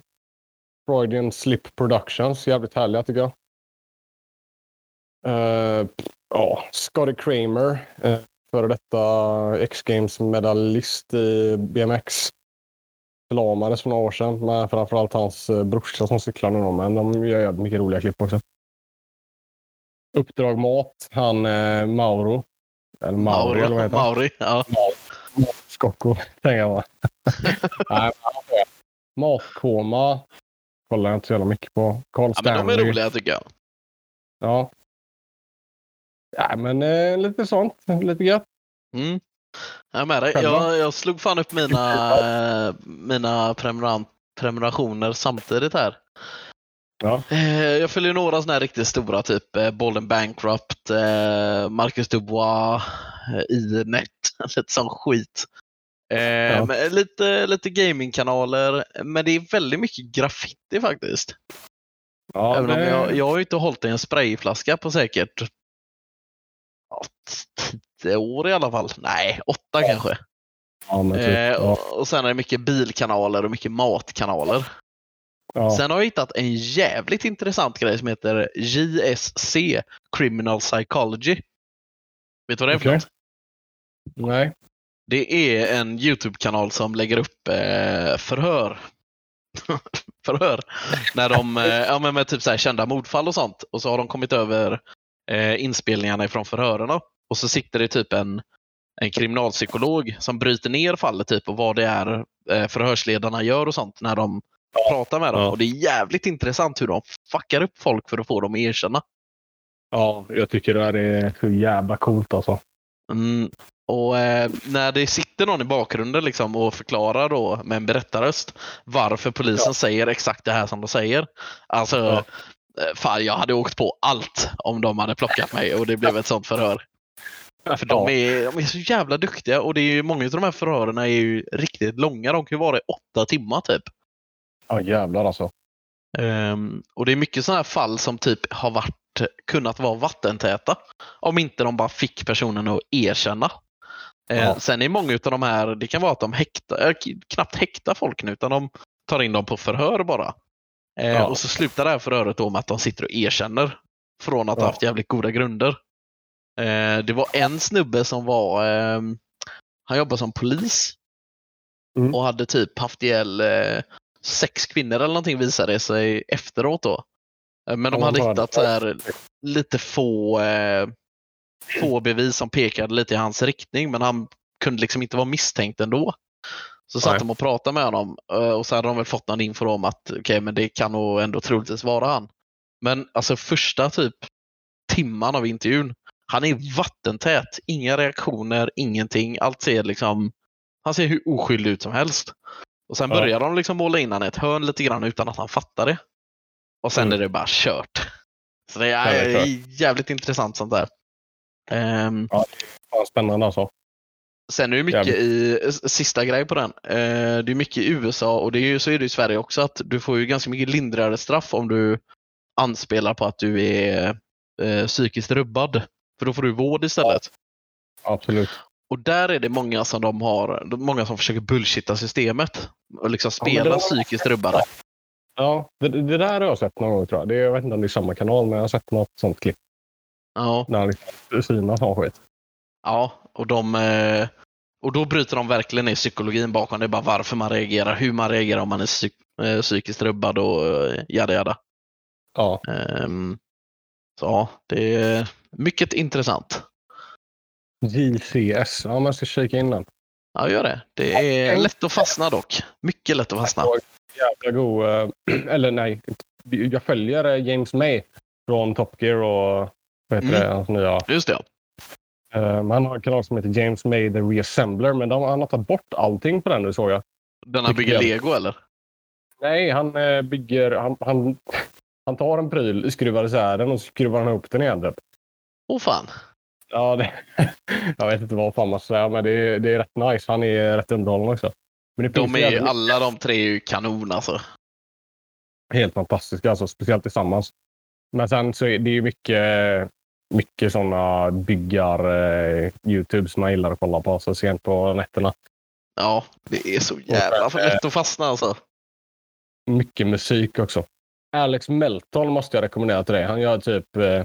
Freudian Slip Productions. Jävligt härliga tycker jag. Uh, ja, Scotty Kramer. Uh, före detta X-Games medalist i BMX. Förlamades för några år sedan. Men framförallt hans uh, brorsa som cyklar nu. Men de gör jävligt mycket roliga klipp också. Uppdrag Mat. Han uh, Mauro. Eller Mauri eller vad heter han? Mauri, ja. Skocko, tänker jag bara. Nej, Matkoma kollar jag inte så jävla mycket på. Carl ja. men de är Stanley. roliga tycker jag. Ja. Ja, men eh, lite sånt. Lite gött. Mm. Jag är med dig. Jag, jag slog fan upp mina, eh, mina prenumerationer samtidigt här. Ja. Eh, Jag följer några sådana här riktigt stora, typ eh, Bolden Bankrupt, eh, Marcus Dubois, Inet, lite sån skit. Ja. Lite, lite gamingkanaler, men det är väldigt mycket graffiti faktiskt. Ja, Även om jag, jag har ju inte hållit i en sprayflaska på säkert ja, tio år i alla fall. Nej, åtta kanske. typ, och, och sen är det mycket bilkanaler och mycket matkanaler. Ja. Sen har jag hittat en jävligt intressant grej som heter JSC, Criminal Psychology. Vet du vad det är för något? Nej. Det är en YouTube-kanal som lägger upp eh, förhör. förhör. När de, eh, ja men med typ så här kända mordfall och sånt. Och så har de kommit över eh, inspelningarna ifrån förhörerna. Och så sitter det typ en, en kriminalpsykolog som bryter ner fallet typ och vad det är eh, förhörsledarna gör och sånt när de pratar med dem. Ja. Och det är jävligt intressant hur de fuckar upp folk för att få dem att erkänna. Ja, jag tycker det här är så jävla coolt alltså. Mm. Och eh, när det sitter någon i bakgrunden liksom och förklarar då med en berättarröst varför polisen Ja. säger exakt det här som de säger. Alltså, Ja. eh, fan jag hade åkt på allt om de hade plockat mig och det blev ett sånt förhör. För de är, de är så jävla duktiga och det är ju, många av de här förhören är ju riktigt långa. De kan ju vara i åtta timmar typ. Ja, jävlar alltså. Ehm, och det är mycket sådana här fall som typ har varit, kunnat vara vattentäta. Om inte de bara fick personen att erkänna. Eh, Ja. Sen är många av de här, det kan vara att de häktar, eh, k- knappt häktar folk nu utan de tar in dem på förhör bara. Eh, Ja. Och så slutar det här förhöret då med att de sitter och erkänner. Från att ha Ja. haft jävligt goda grunder. Eh, det var en snubbe som var, han jobbade som polis. Mm. Och hade typ haft ihjäl eh, sex kvinnor eller någonting visade sig efteråt då. Eh, Men de hade hittat så här lite få, eh, få bevis som pekade lite i hans riktning men han kunde liksom inte vara misstänkt ändå. Så satt Nej. de och pratade med honom eh, och så hade de väl fått någon info om att okej, men det kan nog ändå troligtvis vara han. Men alltså första typ timman av intervjun, han är vattentät. Inga reaktioner, ingenting. Allt ser liksom, han ser hur oskyldig ut som helst. Och sen Ja. börjar de liksom måla in han i ett hörn lite grann utan att han fattar det. Och sen Mm. är det bara kört. Så det Ja, det är, klart. jävligt intressant sånt där. Ehm, Fan, spännande alltså. Sen är det mycket i, sista grej på den. Eh, det är mycket i USA och det är ju, så är det i Sverige också att du får ju ganska mycket lindrigare straff om du anspelar på att du är eh, psykiskt rubbad. För då får du vård istället. Absolut. Och där är det många som de har, många som försöker bullshitta systemet och liksom Ja, spela var- psykiskt rubbade. Ja, det, det där har jag sett någon gång tror jag. Det, jag vet inte om det är samma kanal, men jag har sett något sånt klipp. Ja, När liksom synar sån skit. ja och de eh, och då bryter de verkligen ner psykologin bakom det. är bara varför man reagerar, hur man reagerar om man är psyk, eh, psykiskt rubbad och eh, jada jada. Ja, Ehm, så ja, det är mycket intressant. JCS. Ja, man ska kika in den. Ja, gör det. Det är lätt att fastna dock. Mycket lätt att fastna. Jävla god. eh, Eller nej, jag följer eh, James May från Top Gear och vad heter Mm. det, hans nya. Just det. Men han har en kanal som heter James May The Reassembler, men de, han har tagit bort allting på den nu såg jag. Denna Vilket bygger lego eller? Nej, han eh, bygger... Han, han, han tar en pryl, skruvar isär den och skruvar han ihop den igen. Typ. Åh fan. Ja, det, jag vet inte vad fan man säger, men det, är- det är rätt nice. Han är rätt underhållande också. Men De är ju, jävligt- alla de tre är ju kanon alltså. helt fantastiska, alltså, speciellt tillsammans. Men sen så är det ju mycket, mycket sådana byggar eh, Youtube som man gillar att kolla på så sent på nätterna. Ja, det är så jävla för lätt att fastna alltså. Mycket musik också. Alex Melton måste jag rekommendera till dig. Han gör typ eh,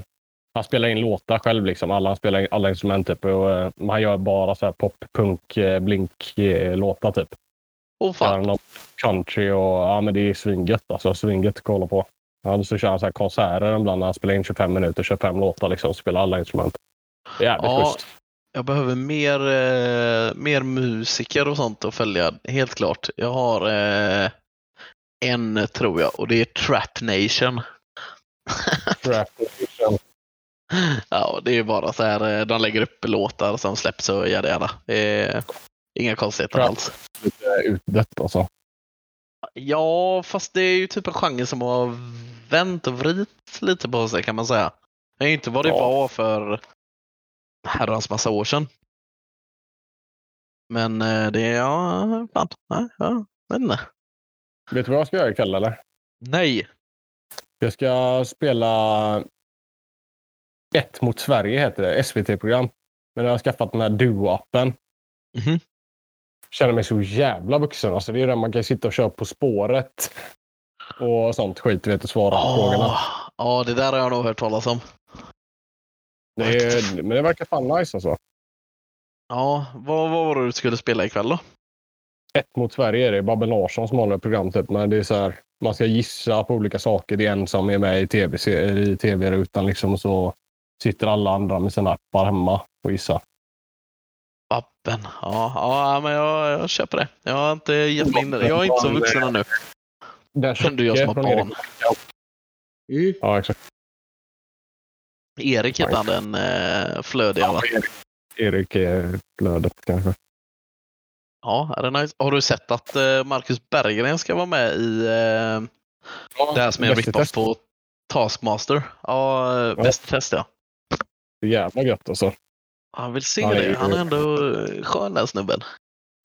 han spelar in låtar själv, liksom. alla, han spelar in alla instrument. Typ, och, eh, han gör bara så här pop, punk, eh, blink eh, låtar typ. Kör fan. country och ja, men det är svingött. Alltså, svingött att kolla på. Ja, så kör han så här konserter ibland när han spelar in 25 minuter, 25 låtar liksom, och spelar alla instrument. Det är jävligt Ja. schysst. Jag behöver mer, mer musiker och sånt att följa, helt klart. Jag har en tror jag och det är Trap Nation. Trap Nation. Ja, det är bara så här, eh, de lägger upp låtar som släpps och jada. Det är inga konstigheter Trap. alls. Lite utdött alltså. Ja, fast det är ju typ en genre som har vänt och vridit lite på sig kan man säga. Det är inte vad det Ja. var för herrans massa år sedan. Men eh, det är, ja, ibland. Ja, ja, inte. Vet du vad jag ska göra ikväll eller? Nej. Jag ska spela Ett mot Sverige heter det. SVT-program. Men jag har skaffat den här Duo-appen. Mhm. Känner mig så jävla vuxen. Alltså, det är där man kan sitta och köra På spåret. Och sånt skit, vet, och svara på frågorna. Åh, Ja, det där har jag nog hört talas om. Det är, men det verkar fan nice alltså. Ja, vad, vad var det du skulle spela ikväll då? Ett mot Sverige är det. Babben Larsson som håller program typ. Men det är så här. Man ska gissa på olika saker. Det är en som är med i tv- tv-rutan liksom. Och så sitter alla andra med sina appar hemma och gissar. Babben. Ja, ja men jag, jag köper det. Jag har inte gett mig in i det. Jag är inte så vuxen ännu. Men du, jag som har barn. Mm. Ja, exakt. Erik heter han den eh, flödiga va? Erik är flödet kanske. Ja, är det nice? Har du sett att eh, Marcus Berggren ska vara med i eh, det här som är en test. på Taskmaster? Ja, eh, Ja. Bäst i test ja. Jävla gött alltså. Han vill se Han är det. ju- Han är ändå eh, skön den snubben.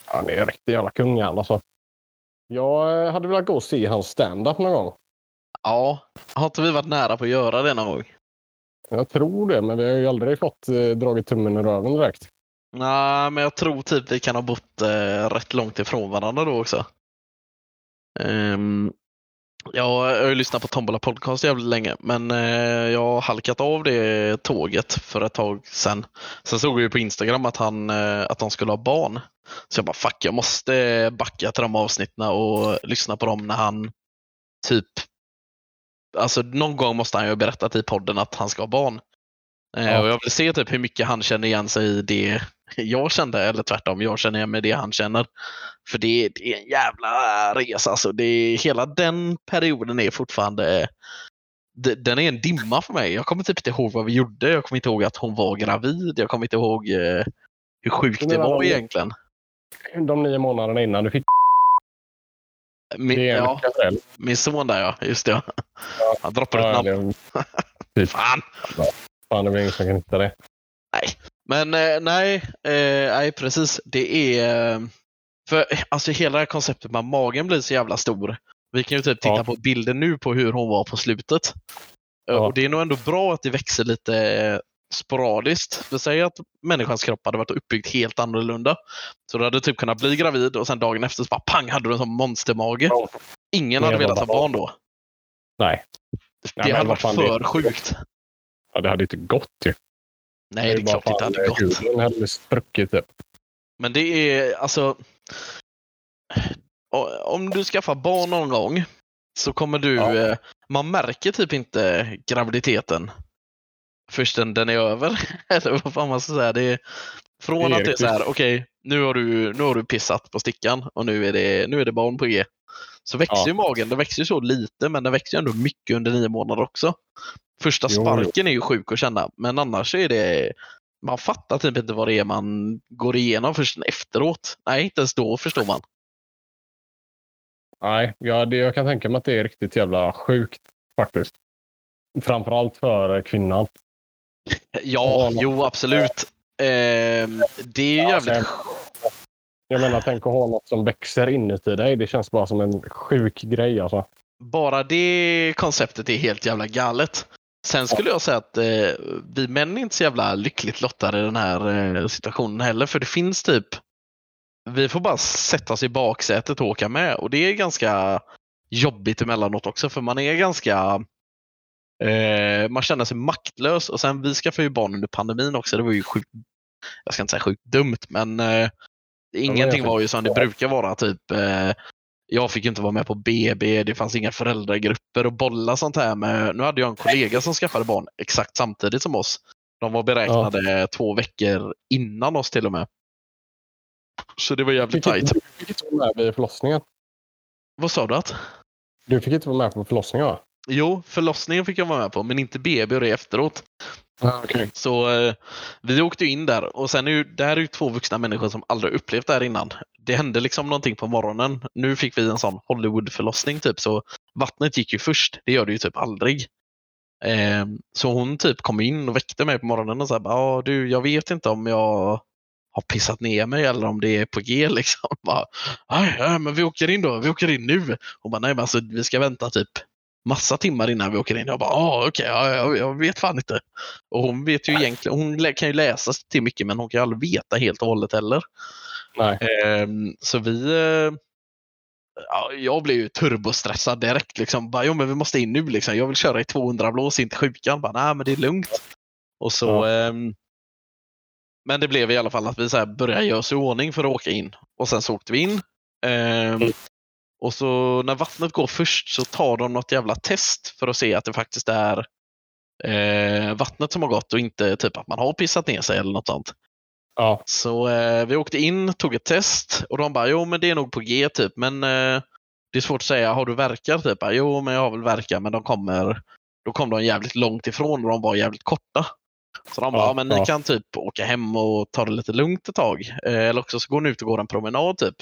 Han är en riktig jävla kung alltså. Jag eh, hade velat gå och se hans stand-up någon gång. Ja, har inte vi varit nära på att göra det någon gång? Jag tror det, men vi har ju aldrig fått eh, dragit tummen i röven direkt. Nej, men jag tror typ vi kan ha bott eh, rätt långt ifrån varandra då också. Um, jag har ju lyssnat på Tombola podcast jävligt länge, men eh, jag har halkat av det tåget för ett tag sedan. Sen såg jag ju på Instagram att, han, eh, att de skulle ha barn. Så jag bara fuck, jag måste backa till de avsnitten och lyssna på dem när han typ Alltså någon gång måste han ju ha berättat i podden att han ska ha barn. Eh, Ja. Och jag vill se typ hur mycket han känner igen sig i det jag kände, eller tvärtom, jag känner igen mig i det han känner. För det, det är en jävla resa alltså. Det hela den perioden är fortfarande de- den är en dimma för mig. Jag kommer typ inte ihåg vad vi gjorde. Jag kommer inte ihåg att hon var gravid. Jag kommer inte ihåg eh, hur sjukt det var vad- egentligen. De nio månaderna innan du fick Min, det är en ja, min son där ja, just det. Han droppade ett Ja, namn. det, Fan! fan, det är ingen som kan hitta det. Men eh, nej, eh, nej precis. Det är... För alltså hela det här konceptet med att magen blir så jävla stor. Vi kan ju typ titta Ja. på bilden nu på hur hon var på slutet. Eh, Ja. Och Det är nog ändå bra att det växer lite eh, sporadiskt. Vi säger att människans kropp hade varit uppbyggd helt annorlunda. Så du hade typ kunnat bli gravid och sen dagen efter så bara pang hade du en sån monstermage. Ja. Ingen Det hade velat ha barn då. Nej. Det men hade varit för det- sjukt. Ja, det hade inte gått ju. Nej, det är klart det inte hade gått. Huden hade spruckit typ. Men det är alltså... Om du skaffar barn någon gång så kommer du... Ja. eh, Man märker typ inte graviditeten förrän den är över. Eller vad fan man ska säga. Det är, från Det är att det är så här, okej, nu, har du, nu har du pissat på stickan och nu är det, nu är det barn på G. Så växer Ja. ju magen. Den växer ju så lite, men den växer ju ändå mycket under nio månader också. Första Jo, jo. sparken är ju sjuk att känna, men annars är det man fattar typ inte vad det är man går igenom först efteråt. Nej, inte ens då förstår man. Nej, ja, det, jag kan tänka mig att det är riktigt jävla sjukt faktiskt. Framförallt för kvinnan. Ja, jo absolut. Ehm, det är ju Ja, jävligt... Jag menar, tänk att ha något som växer inuti dig. Det känns bara som en sjuk grej alltså. Bara det konceptet är helt jävla galet. Sen skulle jag säga att eh, vi män är inte så jävla lyckligt lottade i den här eh, situationen heller. För det finns typ... Vi får bara sätta oss i baksätet och åka med. Och det är ganska jobbigt emellanåt också. För man är ganska... Eh, man känner sig maktlös. Och sen vi skaffade ju barn under pandemin också. Det var ju sjukt... Jag ska inte säga sjukt dumt, men eh, ingenting var ju som det brukar vara. Typ eh, jag fick inte vara med på BB, det fanns inga föräldragrupper och bolla sånt här med. Nu hade jag en kollega som skaffade barn exakt samtidigt som oss. De var beräknade två veckor innan oss till och med. Så det var jävligt Fick tajt. du fick inte vara med vid förlossningen. Vad sa du att? Du fick inte vara med på förlossningen va? Jo, förlossningen fick jag vara med på, men inte BB och det efteråt. Ah, okay. Så eh, vi åkte in där och sen är ju, det här är ju två vuxna människor som aldrig upplevt det här innan. Det hände liksom någonting på morgonen. Nu fick vi en sån Hollywood-förlossning typ, så vattnet gick ju först. Det gör det ju typ aldrig. Eh, så hon typ kom in och väckte mig på morgonen och sa ja du, jag vet inte om jag har pissat ner mig eller om det är på G liksom. Bara, "Aj, ja, men vi åker in då, vi åker in nu. Hon bara, nej men alltså vi ska vänta typ massa timmar innan vi åker in. Jag bara, ah, okej, ja, jag, jag vet fan inte. Och hon vet ju egentligen, hon kan ju läsa till mycket men hon kan ju aldrig veta helt och hållet heller. Nej. Ehm, så vi, eh, ja, jag blev ju turbostressad direkt liksom. Bara, jo men vi måste in nu liksom. Jag vill köra i 200 blås in till sjukan. Bara, nej men det är lugnt. Och så, Ja. ehm, men det blev i alla fall att vi så här började göra oss i ordning för att åka in. Och sen så åkte vi in. Mm. Och så när vattnet går först så tar de något jävla test för att se att det faktiskt är eh, vattnet som har gått och inte typ att man har pissat ner sig eller något sånt. Ja. Så eh, vi åkte in, tog ett test och de bara, jo men det är nog på G typ, men eh, det är svårt att säga, har du verkar? Typ, "Ja, jo men jag har väl verkar, men de kommer, då kom de jävligt långt ifrån och de var jävligt korta. Så de bara, Ja, ja, men ni ja. kan typ åka hem och ta det lite lugnt ett tag. Eh, eller också så går ni ut och går en promenad typ.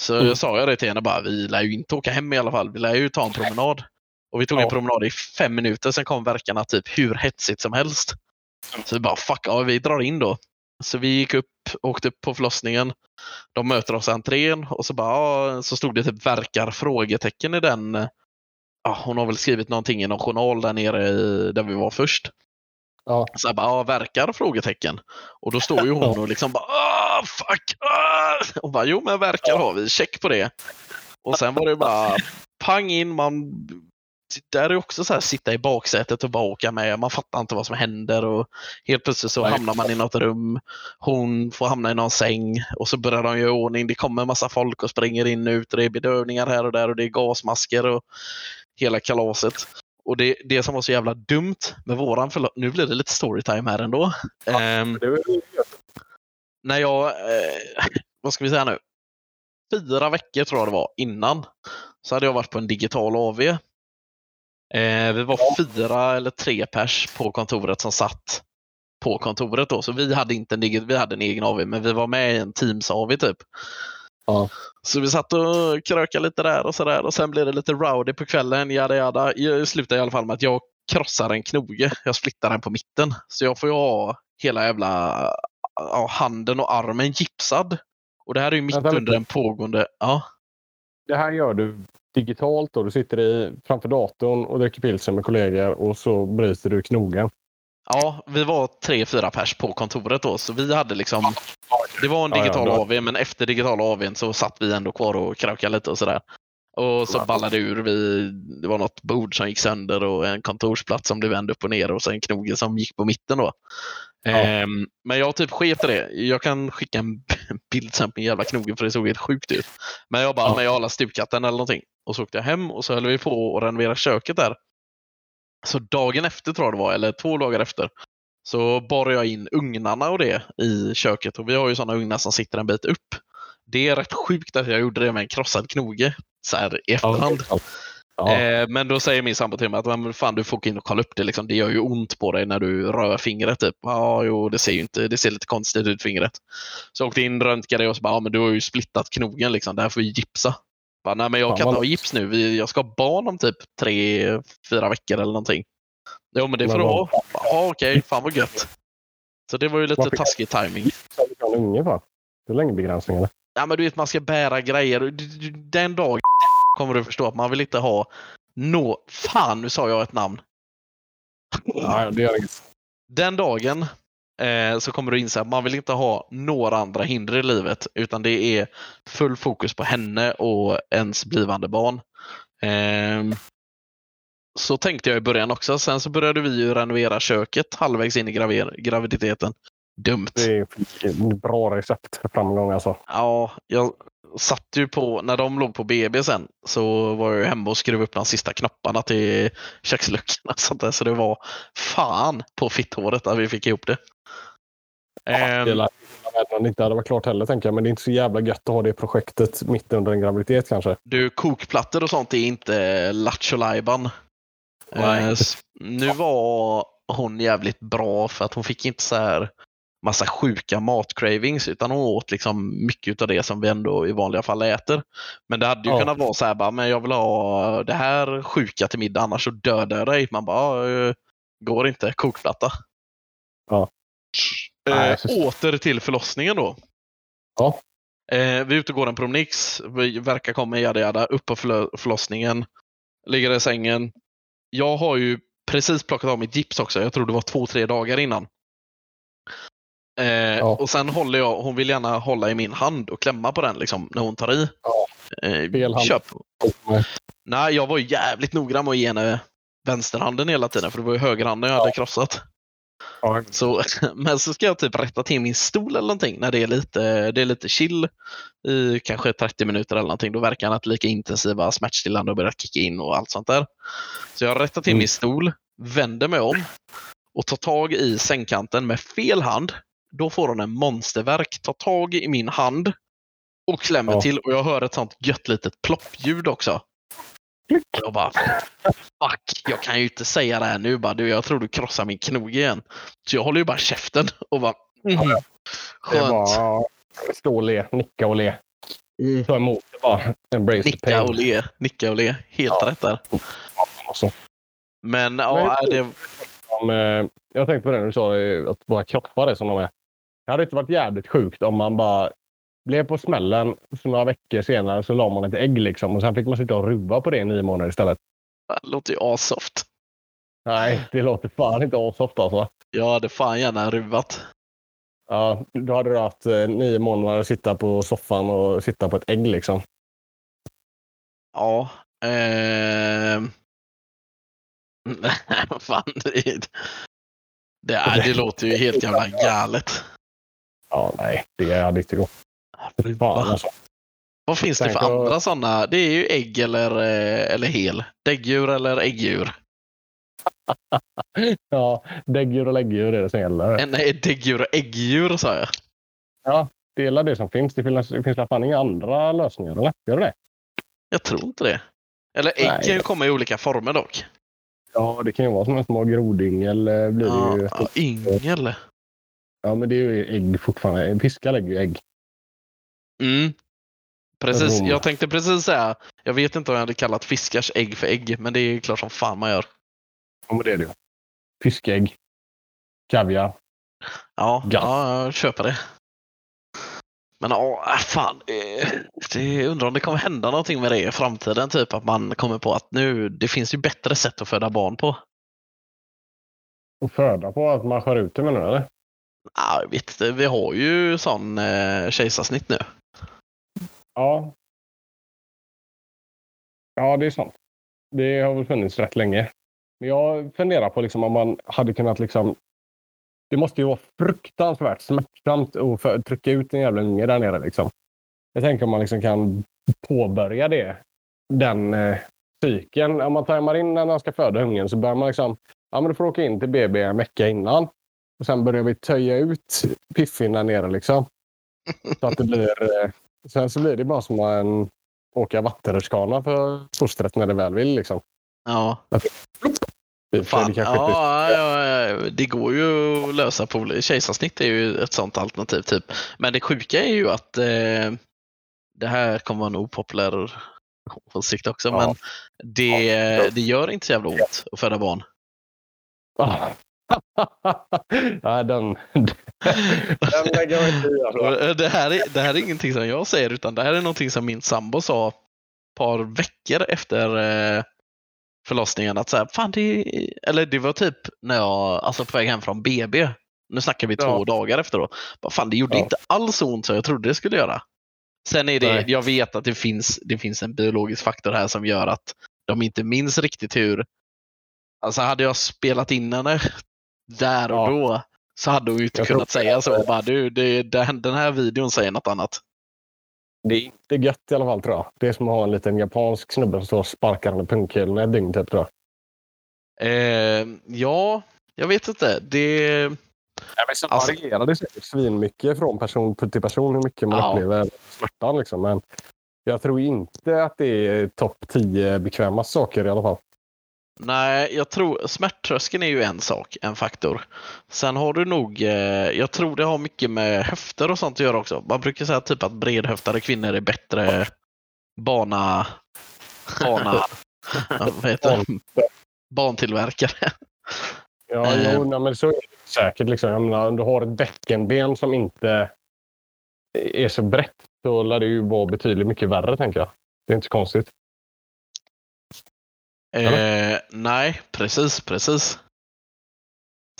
Så Mm. jag sa jag det till henne bara, vi lär ju inte åka hem i alla fall, vi lär ju ta en promenad. Och vi tog en Ja. promenad i fem minuter, sen kom verkarna typ hur hetsigt som helst. Så vi bara, fuck, ja, vi drar in då. Så vi gick upp, åkte upp på förlossningen. De möter oss i entrén och så bara, ja, så stod det typ verkar frågetecken i den. Ja, hon har väl skrivit någonting i någon journal där nere i, där vi var först. Ja. Så jag bara, ja, verkar frågetecken. Och då står ju hon och liksom bara, ah, fuck, ah! Och bara, jo men verkar har vi, check på det. Och sen var det bara pang in, man där är också så här sitta i baksätet och bara åka med. Man fattar inte vad som händer och helt plötsligt så hamnar man i något rum. Hon får hamna i någon säng och så börjar de göra ordning. Det kommer en massa folk och springer in och ut det är bedövningar här och där och det är gasmasker och hela kalaset. Och det, det som var så jävla dumt med våran förlo- Nu blir det lite storytime här ändå. Ehm, Det är väl- när jag, eh, vad ska vi säga nu, fyra veckor tror jag det var innan, så hade jag varit på en digital AV. Eh, vi var fyra eller tre pers på kontoret som satt på kontoret då, så vi hade inte en, vi hade en egen AV, men vi var med i en Teams-AV typ. Ja. Så vi satt och krökade lite där och sådär och sen blev det lite rowdy på kvällen, jada jada. Jag slutade i alla fall med att jag krossar en knoge. Jag splittar den på mitten. Så jag får ju ha hela jävla ja, handen och armen gipsad. Och det här är ju mitt Vänta under en pågående... Ja, Det här gör du digitalt då. Du sitter i, framför datorn och dricker pilsen med kollegor och så bryter du knogen. Ja, vi var tre, fyra pers på kontoret då, så vi hade liksom Det var en Ja, ja, digital då- AV, men efter digital AWn så satt vi ändå kvar och kraukade lite och sådär. Och så ballade ur. Vi, det var något bord som gick sönder och en kontorsplats som blev vänd upp och ner och sen knoge som gick på mitten då. Ja. Ehm, men jag typ sket det. Jag kan skicka en bild sen på jävla knoge för det såg helt sjukt ut. Men jag bara, Ja. men jag har stupkatten eller någonting. Och så åkte jag hem och så höll vi på att renovera köket där. Så dagen efter tror jag det var, eller två dagar efter, så bar jag in ugnarna och det i köket. Och vi har ju sådana ugnar som sitter en bit upp. Det är rätt sjukt att jag gjorde det med en krossad knoge så här i efterhand. Ja. Eh, men då säger min sambo till mig att men fan, du får gå in och kolla upp det. Liksom. Det gör ju ont på dig när du rör fingret. Typ. Ja, jo, det ser ju inte, det ser lite konstigt ut fingret. Så jag åkte in, röntgade och så bara, ja, men du har ju splittat knogen. Liksom. Det här får vi gipsa. Bara, Nej, men jag kan inte ha gips nu. Jag ska ha barn om typ tre, fyra veckor eller någonting. Jo, men det får du ha. Ja, okej. Fan vad gött. Så det var ju lite Varför- taskig timing. Unge för. Det är längdbegränsningar. Ja, men du vet, man ska bära grejer. Den dag kommer du förstå att man vill inte ha nå... Fan, nu sa jag ett namn. Ja, det gör inget. Den dagen eh, så kommer du inse att man vill inte ha några andra hinder i livet utan det är full fokus på henne och ens blivande barn. Eh, så tänkte jag i början också. Sen så började vi ju renovera köket halvvägs in i graviditeten. Dumt. Det är ett bra recept för framgång alltså. Ja, jag satt ju på, när de låg på BB sen, så var jag hemma och skruvade upp de sista knapparna till köksluckorna. och sånt där. Så det var fan på fitthåret att vi fick ihop det. Ehm, Det lär världen inte hade varit klart heller tänker jag. Men det är inte så jävla gött att ha det projektet mitt under en graviditet kanske. Du, kokplattor och sånt är inte lattjo. Eh, Nu var hon jävligt bra för att hon fick inte så här massa sjuka matcravings utan hon åt liksom mycket av det som vi ändå i vanliga fall äter. Men det hade ju Ja. kunnat vara så här bara, men jag vill ha det här sjuka till middag annars så dödar jag dig. Man bara, "Ja, eh, går inte, kokplatta. Ja. Eh, Nej, åter till förlossningen då. Ja. Eh, vi är ute och går en promenix. Vi verkar komma jada jada. Upp på förlo- förlossningen. Ligger i sängen. Jag har ju precis plockat av mitt gips också. Jag tror det var två, tre dagar innan. Eh, Ja. Och sen håller jag, hon vill gärna hålla i min hand och klämma på den liksom, när hon tar i. Ja. Eh, Fel hand. köp. Nej, jag var jävligt noggrann med att ge henne vänsterhanden hela tiden för det var ju högerhanden jag hade krossat. Ja. Så, men så ska jag typ rätta till min stol eller någonting när det är lite, det är lite chill i kanske 30 minuter eller någonting. Då verkar han att lika intensiva smärtstillande har börjat kicka in och allt sånt där. Så jag rättar till Mm. min stol, vänder mig om och tar tag i sängkanten med fel hand. Då får hon en monsterverk, tar tag i min hand och klämmer Ja. till och jag hör ett sånt gött litet ploppljud också. Och Jag bara, fuck, jag kan ju inte säga det här nu. Bara, du, jag tror du krossar min knoge igen. Så jag håller ju bara käften och bara, Det skönt. stå och le, nicka och le. Ta emot det bara. Embrace the Nicka pain. och le, nicka och le. Helt Ja. rätt där. Alltså. Men ja, Men- det, jag tänkte på det när du sa att bara kroppa det som de är. Det hade inte varit jävligt sjukt om man bara blev på smällen. Så några veckor senare så la man ett ägg liksom. Och sen fick man sitta och ruva på det i nio månader istället. det låter ju asoft. Nej, det låter fan inte asoft alltså. Jag hade fan gärna ruvat. Ja, då hade du haft eh, nio månader att sitta på soffan och sitta på ett ägg liksom. Ja. vad fan. Det, det, är, det låter ju helt jävla galet. Ja, nej, det hade inte gått. Fan alltså. Vad finns det för att- andra sådana? Det är ju ägg eller, eh, eller hel. Däggdjur eller äggdjur. Ja, däggdjur och läggdjur är det som gäller. Eh, Nej, däggdjur och äggdjur sa jag. Dela det som finns. Det finns, det finns i alla fall inga andra lösningar, eller? Gör det det? Jag tror inte det. Eller ägg Nej. kan ju komma i olika former dock. Ja, det kan ju vara som en små grodyngel. eh, Blir Ja, det ju. ja, yngel. Ja, men det är ju ägg fortfarande. Fiskar lägger ju ägg. Mm. Precis, jag tänkte precis säga, jag vet inte om jag hade kallat fiskars ägg för ägg, men det är ju klart som fan man gör. Ja, men det är det ju. Fiskägg. Kaviar. Ja, ja jag köper det. Men ja, äh, fan. eh, Det, undrar om det kommer hända någonting med det i framtiden. Typ att man kommer på att nu, det finns ju bättre sätt att föda barn på. att föda på? Att man skär ut det menar du? Ja, jag vet inte. Vi har ju sån eh, kejsarsnitt nu. Ja. Ja, det är sant. Det har väl funnits rätt länge. Men jag funderar på liksom om man hade kunnat liksom... Det måste ju vara fruktansvärt smärtsamt att för, trycka ut en jävla unge där nere. Liksom. Jag tänker om man liksom kan påbörja det. Den eh, cykeln. Om man tajmar in när man ska föda ungen så börjar man liksom... Ja, men du får åka in till BB en vecka innan. Och sen börjar vi töja ut piffin där nere liksom. Så att det blir... Eh, sen så blir det bara som en åka vattenrutschkana för fostret när det väl vill. Liksom. Ja. Det, Fan. det Ja, ja, ja, det går ju att lösa på Kejsarsnitt är ju ett sånt alternativ. typ. Men det sjuka är ju att eh, det här kommer vara en opopulär åsikt också, men det, det gör inte så jävla ont att föda barn. Ah. Nej, den, den lägger jag inte i. Och, eh, Det här, är, det här är ingenting som jag säger, utan det här är någonting som min sambo sa ett par veckor efter eh, förlossningen. Att så här, fan det, eller det var typ när jag, alltså på väg hem från BB. Nu snackar vi Ja. två dagar efter då. Bara, fan, det gjorde Ja. inte alls ont som jag trodde det skulle göra. Sen är det, Nej. jag vet att det finns, det finns en biologisk faktor här som gör att de inte minns riktigt hur, alltså hade jag spelat in henne där och Ja. då så hade hon ju inte Jag kunnat säga så. Bara, du, det, den, den här videon säger något annat. Det är inte gött i alla fall tror jag. Det är som att ha en liten japansk snubbe som står och sparkar under pungkulorna ett dygn typ tror jag. Eh, ja, jag vet inte. Det, Ja, men sen Alltså- varierar det säkert svinmycket från person till person hur mycket man Ja. upplever smärtan. Liksom. Men jag tror inte att det är topp 10 bekväma saker i alla fall. Nej, jag tror smärttröskeln är ju en sak, en faktor. Sen har du nog, eh, jag tror det har mycket med höfter och sånt att göra också. Man brukar säga typ att bredhöftade kvinnor är bättre bana, bana, vad heter det? Bantillverkare. Ja, Eh. jo, nej, men så är det säkert. Liksom. Jag menar, om du har ett bäckenben som inte är så brett så lär det ju vara betydligt mycket värre, tänker jag. Det är inte så konstigt. Eh, nej, precis, precis.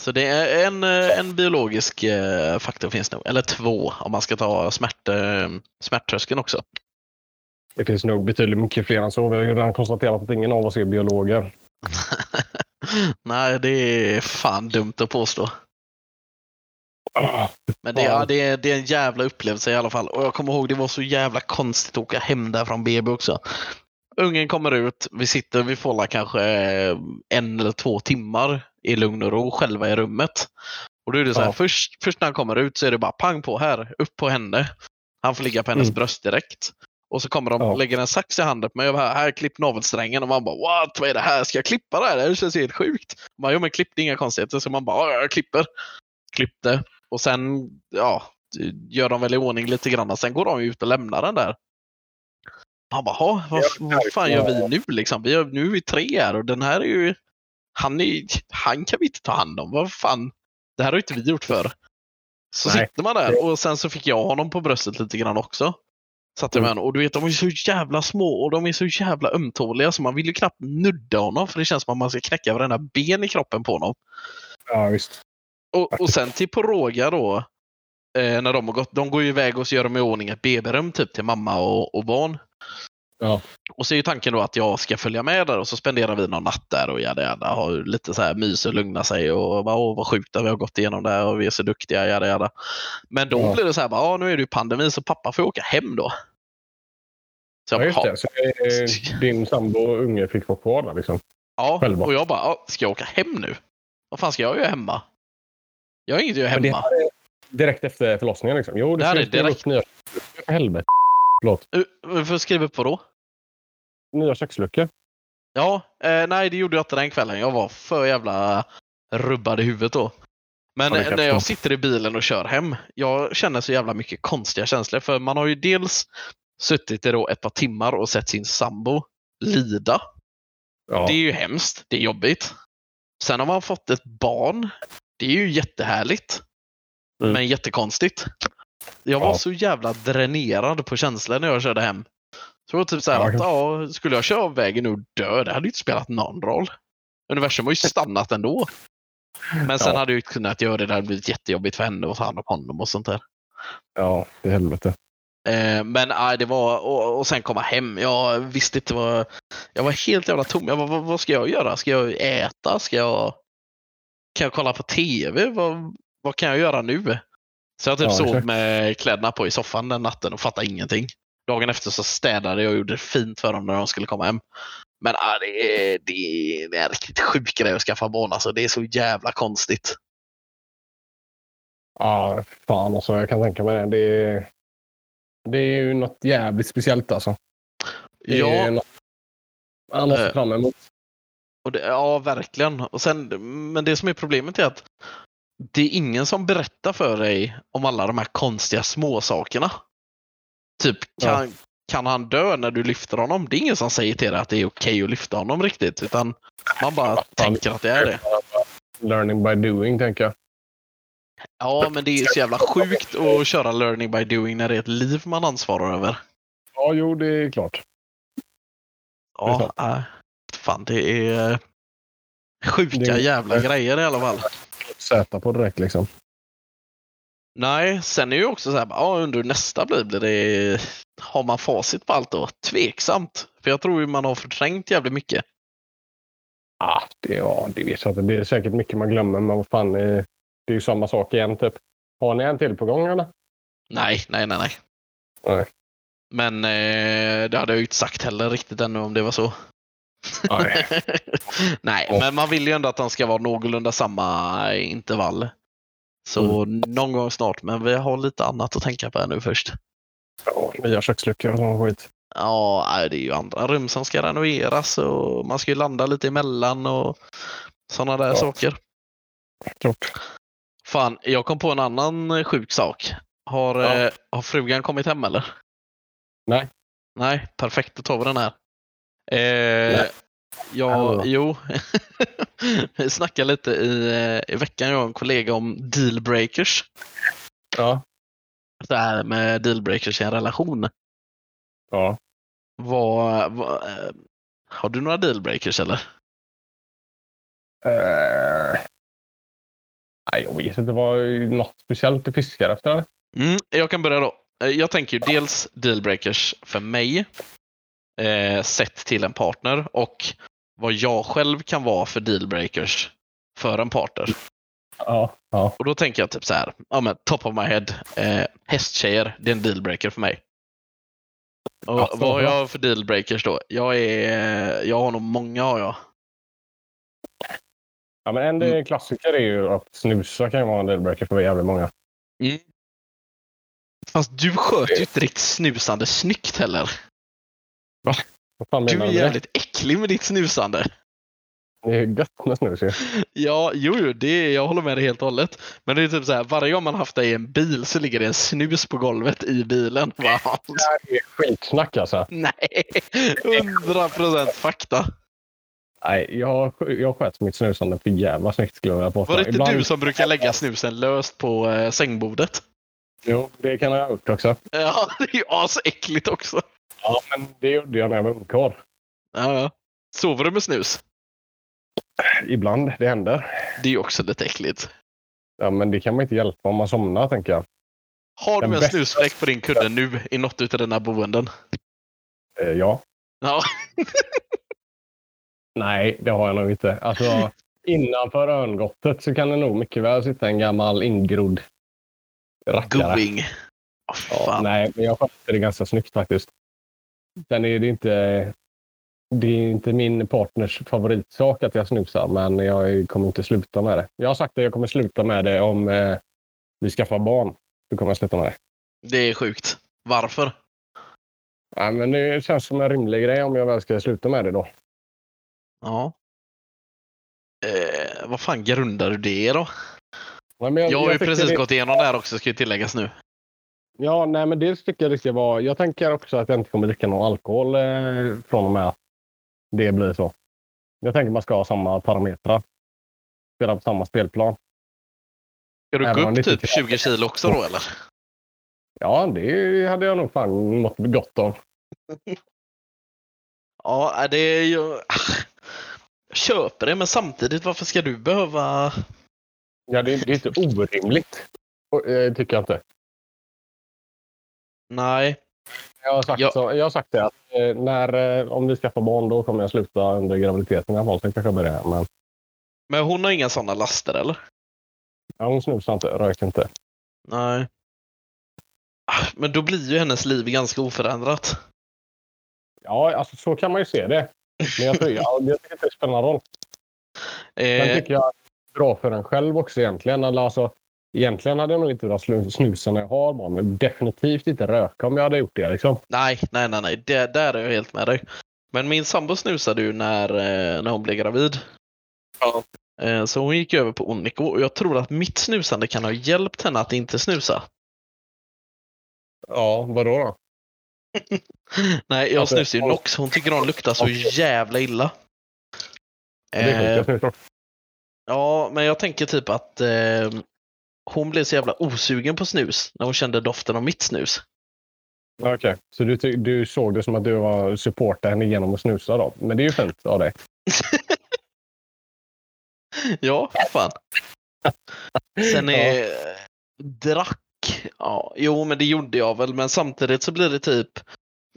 Så det är en, en biologisk eh, faktor finns nog, eller två om man ska ta smärt, eh, smärttröskeln också. Det finns nog betydligt mycket fler än så. Vi har ju redan konstaterat att ingen av oss är biologer. nej, det är fan dumt att påstå. Men det, ja, det, är, det är en jävla upplevelse i alla fall. Och jag kommer ihåg det var så jävla konstigt att åka hem där från BB också. Ungen kommer ut, vi sitter, vi får kanske eh, en eller två timmar i lugn och ro själva i rummet. Och då är det så här, Ja. först, först när han kommer ut så är det bara pang på här, upp på henne. Han får ligga på hennes Mm. bröst direkt. Och så kommer de Ja. och lägger en sax i handen på mig och bara, här, klipp navelsträngen. Och man bara, what, vad är det här? Ska jag klippa det här? Det här känns helt sjukt. Man, jo men klipp, det är inga konstigheter. Så man bara, ja, jag klipper. Klippte. Och sen, ja, gör de väl i ordning lite grann. Sen går de ut och lämnar den där. Man bara, "Ha, vad, vad fan gör vi nu liksom? Vi har, nu är vi tre här och den här är ju, han, är, han kan vi inte ta hand om. Vad fan, det här har inte vi gjort för. Så Nej. sitter man där och sen så fick jag honom på bröstet lite grann också. Satte jag med honom. Och du vet, de är så jävla små och de är så jävla ömtåliga så man vill ju knappt nudda honom för det känns som att man ska knäcka varenda ben i kroppen på honom. Ja, visst. Och, och sen till på råga då, eh, när de har gått, de går ju iväg och så gör de i ordning ett BB-rum typ till mamma och, och barn. Ja. Och så är ju tanken då att jag ska följa med där och så spenderar vi någon natt där och jada jada. Har lite så här mys och lugna sig och bara åh vad sjukt att vi har gått igenom det här och vi är så duktiga jada jada. Men då Ja. blir det så här bara, nu är det ju pandemi så pappa får åka hem då. Så jag Ja, just det. Så eh, din sambo och unge fick vara kvar där liksom. ja, själva. och jag bara, ska jag åka hem nu? Vad fan ska jag göra hemma? Jag har inget att göra det hemma. direkt efter förlossningen liksom. Jo, Det ska är direkt. upp nya helvete. Förlåt. Får jag skriva upp vad då? Nya köksluckor. Ja, eh, nej det gjorde jag inte den kvällen. Jag var för jävla rubbad i huvudet då. Men Ja, kan när jag sitter i bilen och kör hem, jag känner så jävla mycket konstiga känslor. För man har ju dels suttit i då ett par timmar och sett sin sambo lida. Ja. Det är ju hemskt. Det är jobbigt. Sen har man fått ett barn. Det är ju jättehärligt. Mm. Men jättekonstigt. Jag var Ja. så jävla dränerad på känslor när jag körde hem. Så det var typ så här Ja, att, jag ja, skulle jag köra av vägen nu och dö, det hade ju inte spelat någon roll. Universum har ju stannat ändå. Men sen Ja. hade jag ju kunnat göra det, det hade blivit jättejobbigt för henne att ta hand om honom och sånt där. Ja, i helvete. Eh, men nej, det var, och, och sen komma hem. Jag visste inte vad, jag var helt jävla tom. Jag bara, vad, vad ska jag göra? Ska jag äta? Ska jag, kan jag kolla på TV? Vad, vad kan jag göra nu? Så jag typ Ja, sov med kläderna på i soffan den natten och fattade ingenting. Dagen efter så städade jag och gjorde det fint för dem när de skulle komma hem. Men ah, det, är, det, är, det är en riktigt sjuk grej att skaffa barn. Alltså. Det är så jävla konstigt. Ja, fan alltså. Jag kan tänka mig det. Det är, det är ju något jävligt speciellt alltså. Det Ja, är något man måste Eh. fram emot. Och det, ja, verkligen. Och sen, men det som är problemet är att det är ingen som berättar för dig om alla de här konstiga småsakerna. Typ, kan, kan han dö när du lyfter honom? Det är ingen som säger till dig att det är okej att lyfta honom riktigt. Utan man bara tänker att det är det. Learning by doing, tänker jag. Ja, men det är så jävla sjukt att köra learning by doing när det är ett liv man ansvarar över. Ja, jo, det är klart. Det är Ja, sant. äh, fan det är sjuka Det- jävla grejer i alla fall. Sätta på direkt liksom. Nej, sen är ju också så här, ja, under nästa blir blir det, har man facit på allt då? Tveksamt. För jag tror ju man har förträngt jävligt mycket. Ah, det, ja, det vet jag inte. Det är säkert mycket man glömmer, men vad fan. Det är, det är ju samma sak igen, typ. Har ni en till på gång, eller? Nej, nej, nej, nej. Nej. Men eh, det hade jag ju inte sagt heller riktigt ännu om det var så. Nej. nej, men man vill ju ändå att den ska vara någorlunda samma intervall. Så någon gång snart, men vi har lite annat att tänka på här nu först. Ja, nya köksluckor och sån skit. Ja, nej, det är ju andra rum som ska renoveras och man ska ju landa lite emellan och sådana där Ja. saker. Klart. Fan, jag kom på en annan sjuk sak. Har, Ja. eh, har frugan kommit hem eller? Nej. Nej, perfekt. Då tar vi den här. Eh. Ja, Hallå. jo. vi snackade lite i, eh, i veckan, jag och en kollega, om dealbreakers. Ja. Det här med dealbreakers i en relation. Ja. Vad, vad, eh, har du några dealbreakers eller? Eh, nej, jag vet inte. Vad något speciellt du fiskar efter? eller? Mm, jag kan börja då. Jag tänker ju dels dealbreakers för mig, eh, sett till en partner och vad jag själv kan vara för dealbreakers för en partner. Ja. Ja. Och då tänker jag typ så här, ja men top of my head, eh, hästtjejer, det är en dealbreaker för mig. Och Alltså, vad har jag för dealbreakers då? Jag är, jag har nog många har jag. ja men en Mm. klassiker är ju att snusa kan ju vara en dealbreaker för jävligt många. Fast du sköter ju inte ditt snusande snyggt heller. Fan Du är med det? jävligt äcklig med ditt snusande. Det är gött med snus ju. Ja, jo, jo det, jag håller med dig helt och hållet. Men det är typ så här, varje gång man haft det i en bil så ligger det en snus på golvet i bilen. Va? Det är skitsnack alltså. Nej, 100% fakta. Nej, jag, jag sköt mitt snusande för jävla snyggt skulle jag påstå. Var det inte Ibland- du som brukar lägga snusen löst på eh, sängbordet? Jo, det kan jag ha gjort också. Ja, det är ju asäckligt också. Ja, men det gjorde jag när jag var ungkarl. Ja, ja. Sover du med snus? Ibland, det händer. Det är ju också lite äckligt. Ja, men det kan man inte hjälpa om man somnar, tänker jag. Har Den du en bästa- snusfläck på din kudde nu i något utav dina boenden? Eh, ja. Ja, Nej, det har jag nog inte. Alltså, innanför örngottet så kan det nog mycket väl sitta en gammal ingrodd rackare. going. Åh, Ja, nej, men jag sköter det ganska snyggt faktiskt. Sen är det inte... Det är inte min partners favoritsak att jag snusar, men jag kommer inte sluta med det. Jag har sagt att jag kommer sluta med det om eh, vi skaffar barn. Då kommer jag sluta med det. Det är sjukt. Varför? Ja, men det känns som en rimlig grej om jag väl ska sluta med det då. Ja. Eh, vad fan grundar du det då? Ja, men Jag har ju precis det- gått igenom det här också, ska ju tilläggas nu. Ja, nej, men det tycker jag det ska vara. Jag tänker också att jag inte kommer dricka någon alkohol eh, från och med att det blir så. Jag tänker man ska ha samma parametrar. Spela på samma spelplan. Ska du Även gå upp typ inte- 20 kilo också då eller? Ja, det hade jag nog fan mått gott av. Ja, det är ju... Jag köper det, men samtidigt varför ska du behöva Ja, det, det är inte orimligt. Eh, tycker jag inte. Nej. Jag har sagt, Ja. så, jag har sagt det att eh, när, eh, om vi skaffar barn då kommer jag sluta under graviditeten i alla fall. Sen kanske jag börjar. Men Men hon har inga sådana laster eller? ja, hon snusar inte, röker inte. Nej. Ah, Men då blir ju hennes liv ganska oförändrat. Ja, alltså så kan man ju se det. Men jag, tror, ja, jag tycker det spelar någon roll. Sen Eh, tycker jag bra för en själv också egentligen. Alltså, egentligen hade jag nog inte velat snusa när jag har barn. Men definitivt inte röka om jag hade gjort det. Liksom. nej, nej, nej, nej. Det, där är jag helt med dig. Men min sambo snusade ju när, eh, när hon blev gravid. Ja. Eh, Så hon gick över på Onico och jag tror att mitt snusande kan ha hjälpt henne att inte snusa. Ja, vadå då? Nej, jag Alltså, snusar ju Nox. Hon tycker de luktar så jävla illa. Det är Eh. Ja, men jag tänker typ att eh, hon blev så jävla osugen på snus när hon kände doften av mitt snus. Okej, så du, du såg det som att du var supportade henne genom att snusa då? Men det är ju fint av dig. Ja, fan. Sen är drack. Ja, jo, men det gjorde jag väl, men samtidigt så blir det typ.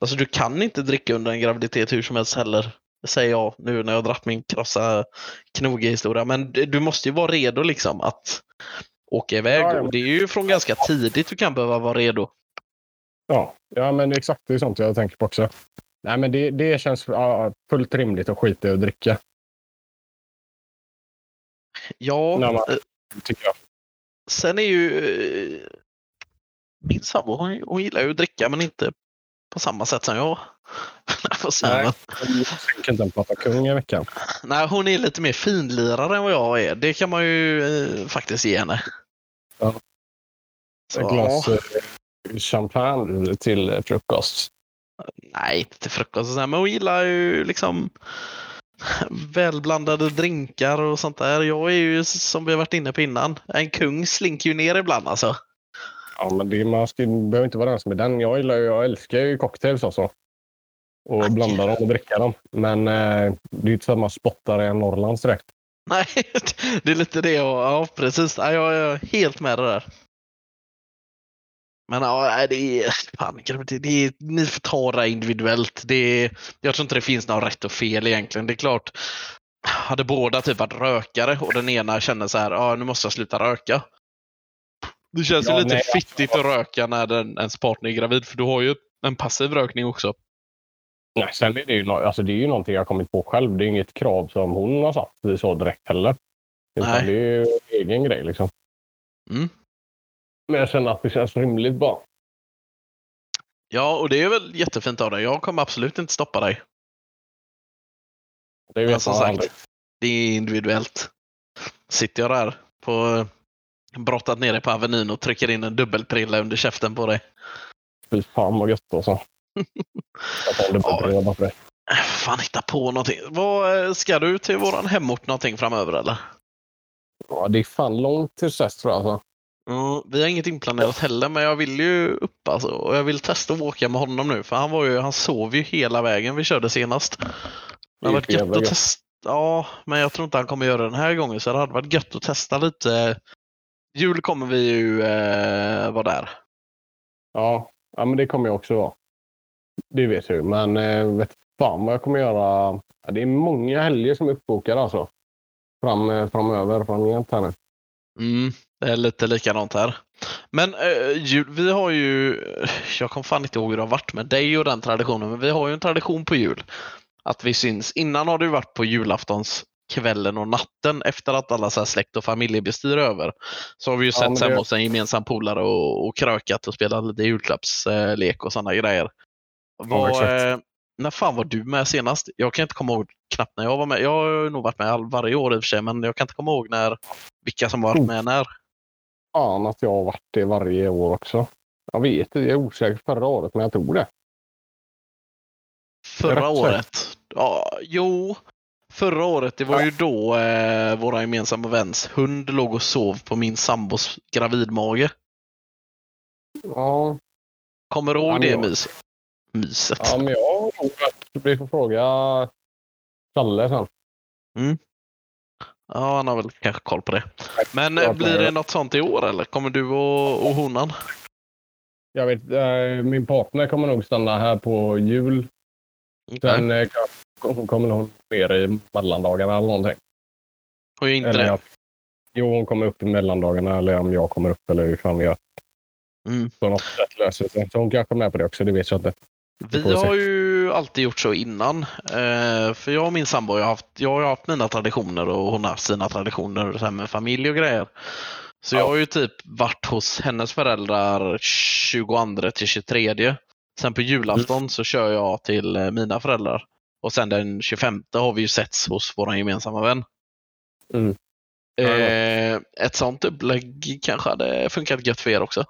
Alltså, du kan inte dricka under en graviditet hur som helst heller. Säger jag nu när jag dratt min krossa knoge historia. Men du måste ju vara redo liksom att åka iväg. Ja, ja, men- Och det är ju från ganska tidigt du kan behöva vara redo. Ja, ja men exakt. Det är sånt jag tänker på också. Nej, men det, det känns ja, fullt rimligt att skita i att dricka. Ja, Nej, men- eh, Tycker jag. sen är ju eh, min sambo, hon, hon gillar ju att dricka men inte på samma sätt som jag. Nej. Jag tänker inte prata kung i veckan. Nej, hon är lite mer finlirare än vad jag är. Det kan man ju eh, faktiskt ge henne. Ja. Så, Ett glas eh, champagne till frukost. Nej, inte till frukost men hon gillar ju liksom välblandade drinkar och sånt där. Jag är ju som vi har varit inne på innan, en kung slinker ju ner ibland alltså. Ja, men det, man ska, behöver inte vara den som är den. Jag, gillar, jag älskar ju cocktails alltså. Och blanda dem och dricka dem. Men eh, det är ju inte så att man spottar i en Norrlands direkt. Nej, det är lite det och ja, precis. Ja, jag är helt med det där. Men ja, det är, fan, det är, ni får ta det individuellt. Det jag tror inte det finns något rätt och fel egentligen. Det är klart, hade båda typ varit rökare och den ena känner så här, ja nu måste jag sluta röka. Det känns Ja, ju lite nej, fittigt att röka när den, ens partner är gravid, för du har ju en passiv rökning också. Nej, sen är det, ju, alltså det är ju någonting jag kommit på själv. Det är inget krav som hon har satt så direkt heller. Utan det är ju en egen grej liksom. Mm. Men jag känner att det känns rimligt bara. Ja, och det är väl jättefint av dig. Jag kommer absolut inte stoppa dig. Det vet som sagt, aldrig. det är individueltt. Sitter jag där på brottat ner dig på Avenyn och trycker in en dubbelprilla under käften på dig. Fy fan vad gött alltså. Jag bara för det. Fan, hitta på någonting. Vad, eh, ska du till våran hemort någonting framöver eller? Ja, det är fan långt till dess tror jag. Alltså. Mm, vi har inget inplanerat heller, men jag vill ju upp alltså. Och jag vill testa att åka med honom nu, för han, var ju, han sov ju hela vägen vi körde senast. Det hade varit gött att gött. testa. Ja, men jag tror inte han kommer göra det den här gången, så det hade varit gött att testa lite. Jul kommer vi ju eh, vara där. Ja, ja, men det kommer jag också vara. Det vet du. Men eh, vet fan vad jag kommer göra. Ja, det är många helger som är uppbokade alltså. Fram, eh, framöver, framgent här nu. Mm, det är lite likadant här. Men eh, jul, vi har ju, jag kommer fan inte ihåg hur det har varit med dig och den traditionen, men vi har ju en tradition på jul. Att vi syns. Innan har ju varit på julaftons kvällen och natten efter att alla så här släkt och familjebestyr är över. Så har vi ju Ja, sett hemma hos en gemensam polare och, och krökat och spelat lite julklappslek och sådana grejer. Vad, exakt. eh, när fan var du med senast? Jag kan inte komma ihåg knappt när jag var med. Jag har nog varit med varje år i och för sig, men jag kan inte komma ihåg när, vilka som varit Oh. med när. Fan att jag har varit det varje år också. Jag vet inte, jag är osäker förra året, men jag tror det. Förra året? Ja, jo. Förra året, det var ju då eh, våra gemensamma väns hund låg och sov på min sambos gravidmage. Ja, Kommer du ihåg Ja, det mys? Myset? ja men jag nog att vi får fråga Challe sen. Ja, han har väl kanske koll på det. Men Ja, blir det något sånt i år eller? Kommer du och, och honan? Jag vet, eh, min partner kommer nog stanna här på jul. Sen eh, hon kommer nog mer i mellandagarna eller någonting. Och inte Eller det? jag, jo, hon kommer upp i mellandagarna eller om jag kommer upp eller hur fan vi gör. Mm. Så något sätt löser sig. Så hon kanske är med på det också, det vet jag inte. Vi har ju alltid gjort så innan. Eh, för jag och min sambo har haft, jag har haft mina traditioner och hon har haft sina traditioner så med familj och grejer. Så jag har ju typ varit hos hennes föräldrar 22 till 23. Sen på julafton så kör jag till eh, mina föräldrar. Och sen den 25 har vi ju setts hos vår gemensamma vän. Mm. Eh, ett sånt upplägg kanske hade funkat gött för er också.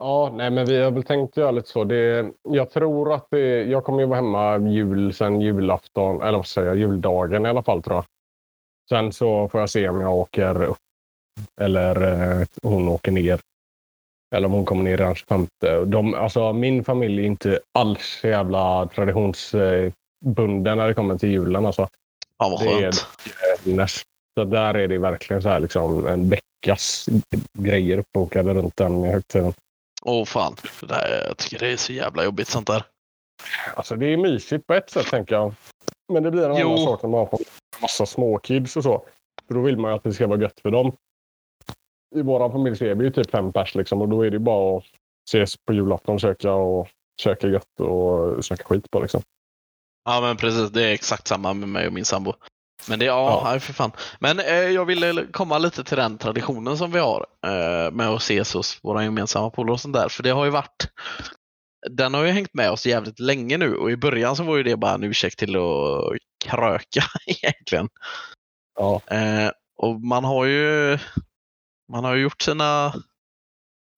Ja, nej, men vi har väl tänkt göra lite så. Det, jag tror att det, jag kommer ju vara hemma jul, sen julafton, eller vad säger jag, juldagen i alla fall tror jag. Sen så får jag se om jag åker upp eller eh, hon åker ner. Eller om hon kommer ner den 25. De, alltså, min familj är inte alls så jävla traditionsbunden när det kommer till julen. Alltså. Ja, vad Det är- skönt. Så där är det verkligen så här, liksom, en veckas grejer uppbokade runt den högtiden. Åh fan, det där, jag tycker det är så jävla jobbigt sånt där. Alltså det är mysigt på ett sätt tänker jag. Men det blir en Jo. annan sak när man har massa småkids och så. För då vill man ju att det ska vara gött för dem. I vår familj så är vi ju typ fem pers liksom och då är det bara att ses på julafton, söka och käka gött och snacka skit på liksom. Ja men precis, det är exakt samma med mig och min sambo. Men det, ja, Ja. för fan. Men eh, jag ville komma lite till den traditionen som vi har eh, med att ses hos våra gemensamma polare och sånt där. För det har ju varit, den har ju hängt med oss jävligt länge nu och i början så var ju det bara en ursäkt till att kröka egentligen. Ja, Eh, och man har ju man har ju gjort sina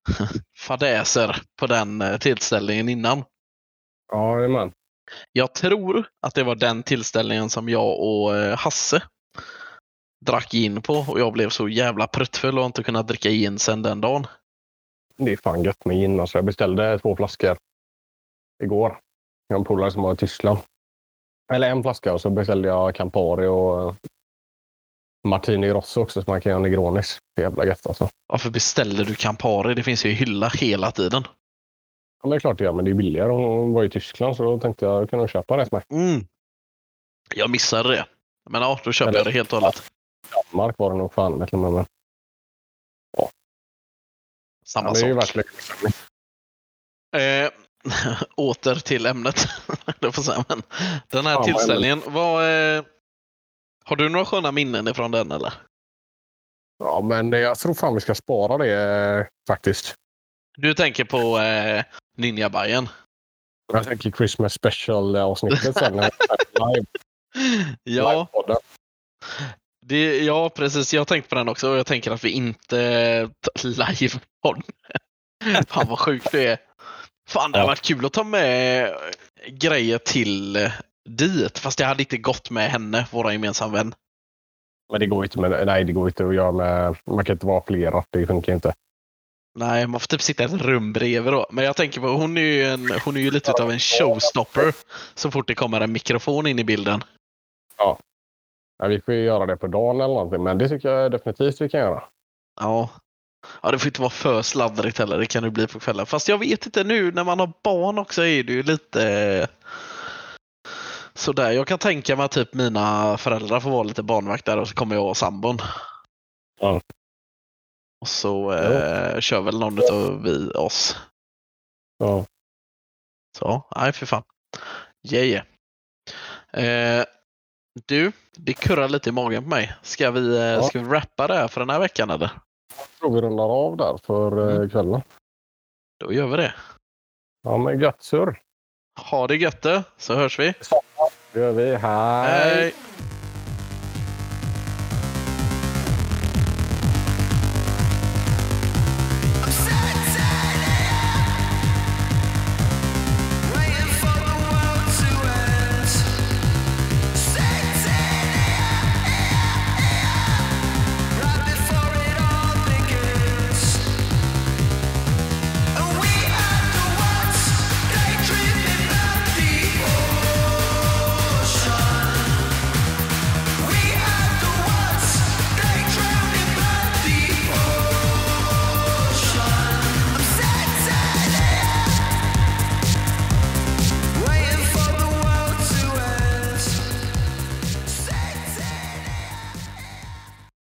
fadäser på den eh, tillställningen innan. ja man. Jag tror att det var den tillställningen som jag och eh, Hasse drack in på och jag blev så jävla pruttfull och inte kunnat dricka in sen den dagen. Det är fan gött med gin. Alltså, jag beställde två flaskor igår. Jag har en polare som var i Tyskland. Eller en flaska och så beställde jag Campari och eh, Martini Rosso också som man kan göra Negronis. Det är jävla gött alltså. Varför beställde du Campari? Det finns ju i hylla hela tiden. Ja, men det är klart det gör, men det är billigare. Hon var i Tyskland så då tänkte jag kunna köpa det. Mm. Jag missade det. Men ja, då köper jag det helt och hållet. Danmark var det nog fan med. Men, Samma ja, det är ju sak. Eh, åter till ämnet. det får säga. Men den här Ja, tillställningen, vad, eh, har du några sköna minnen ifrån den eller? Ja, men jag tror fan vi ska spara det eh, faktiskt. Du tänker på eh, Ninjabajen? Jag tänker Christmas special-avsnittet sen. live. Ja, det, ja, precis. Jag har tänkt på den också och jag tänker att vi inte live på. Fan vad sjukt det är. Fan, det hade Ja. varit kul att ta med grejer till dit. Fast jag hade inte gått med henne, vår gemensamma vän. Men det går inte med, nej, det går inte att göra med... Man kan inte vara flera. Det funkar inte. Nej, man får typ sitta i ett rum bredvid då. Men jag tänker på, hon är ju, en, hon är ju lite av en showstopper så fort det kommer en mikrofon in i bilden. Ja, vi får ju göra det på dagen eller någonting, men det tycker jag definitivt vi kan göra. Ja. Ja, det får inte vara för sladdrigt heller. Det kan det bli på kvällen. Fast jag vet inte nu när man har barn också är det ju lite eh, sådär. Jag kan tänka mig att typ mina föräldrar får vara lite barnvaktare och så kommer jag och sambon. Ja. Och så eh, kör väl någon av vi oss. Ja. Så, nej för fan. Yeah, yeah. Eh, du, det kurrar lite i magen på mig. Ska vi, eh, Ja. ska vi rappa det här för den här veckan eller? Jag tror vi rundar av där för eh, Mm. kvällen. Då gör vi det. Ja, men gött surr. Ha det gött så hörs vi. Det gör vi. Hej! Hej!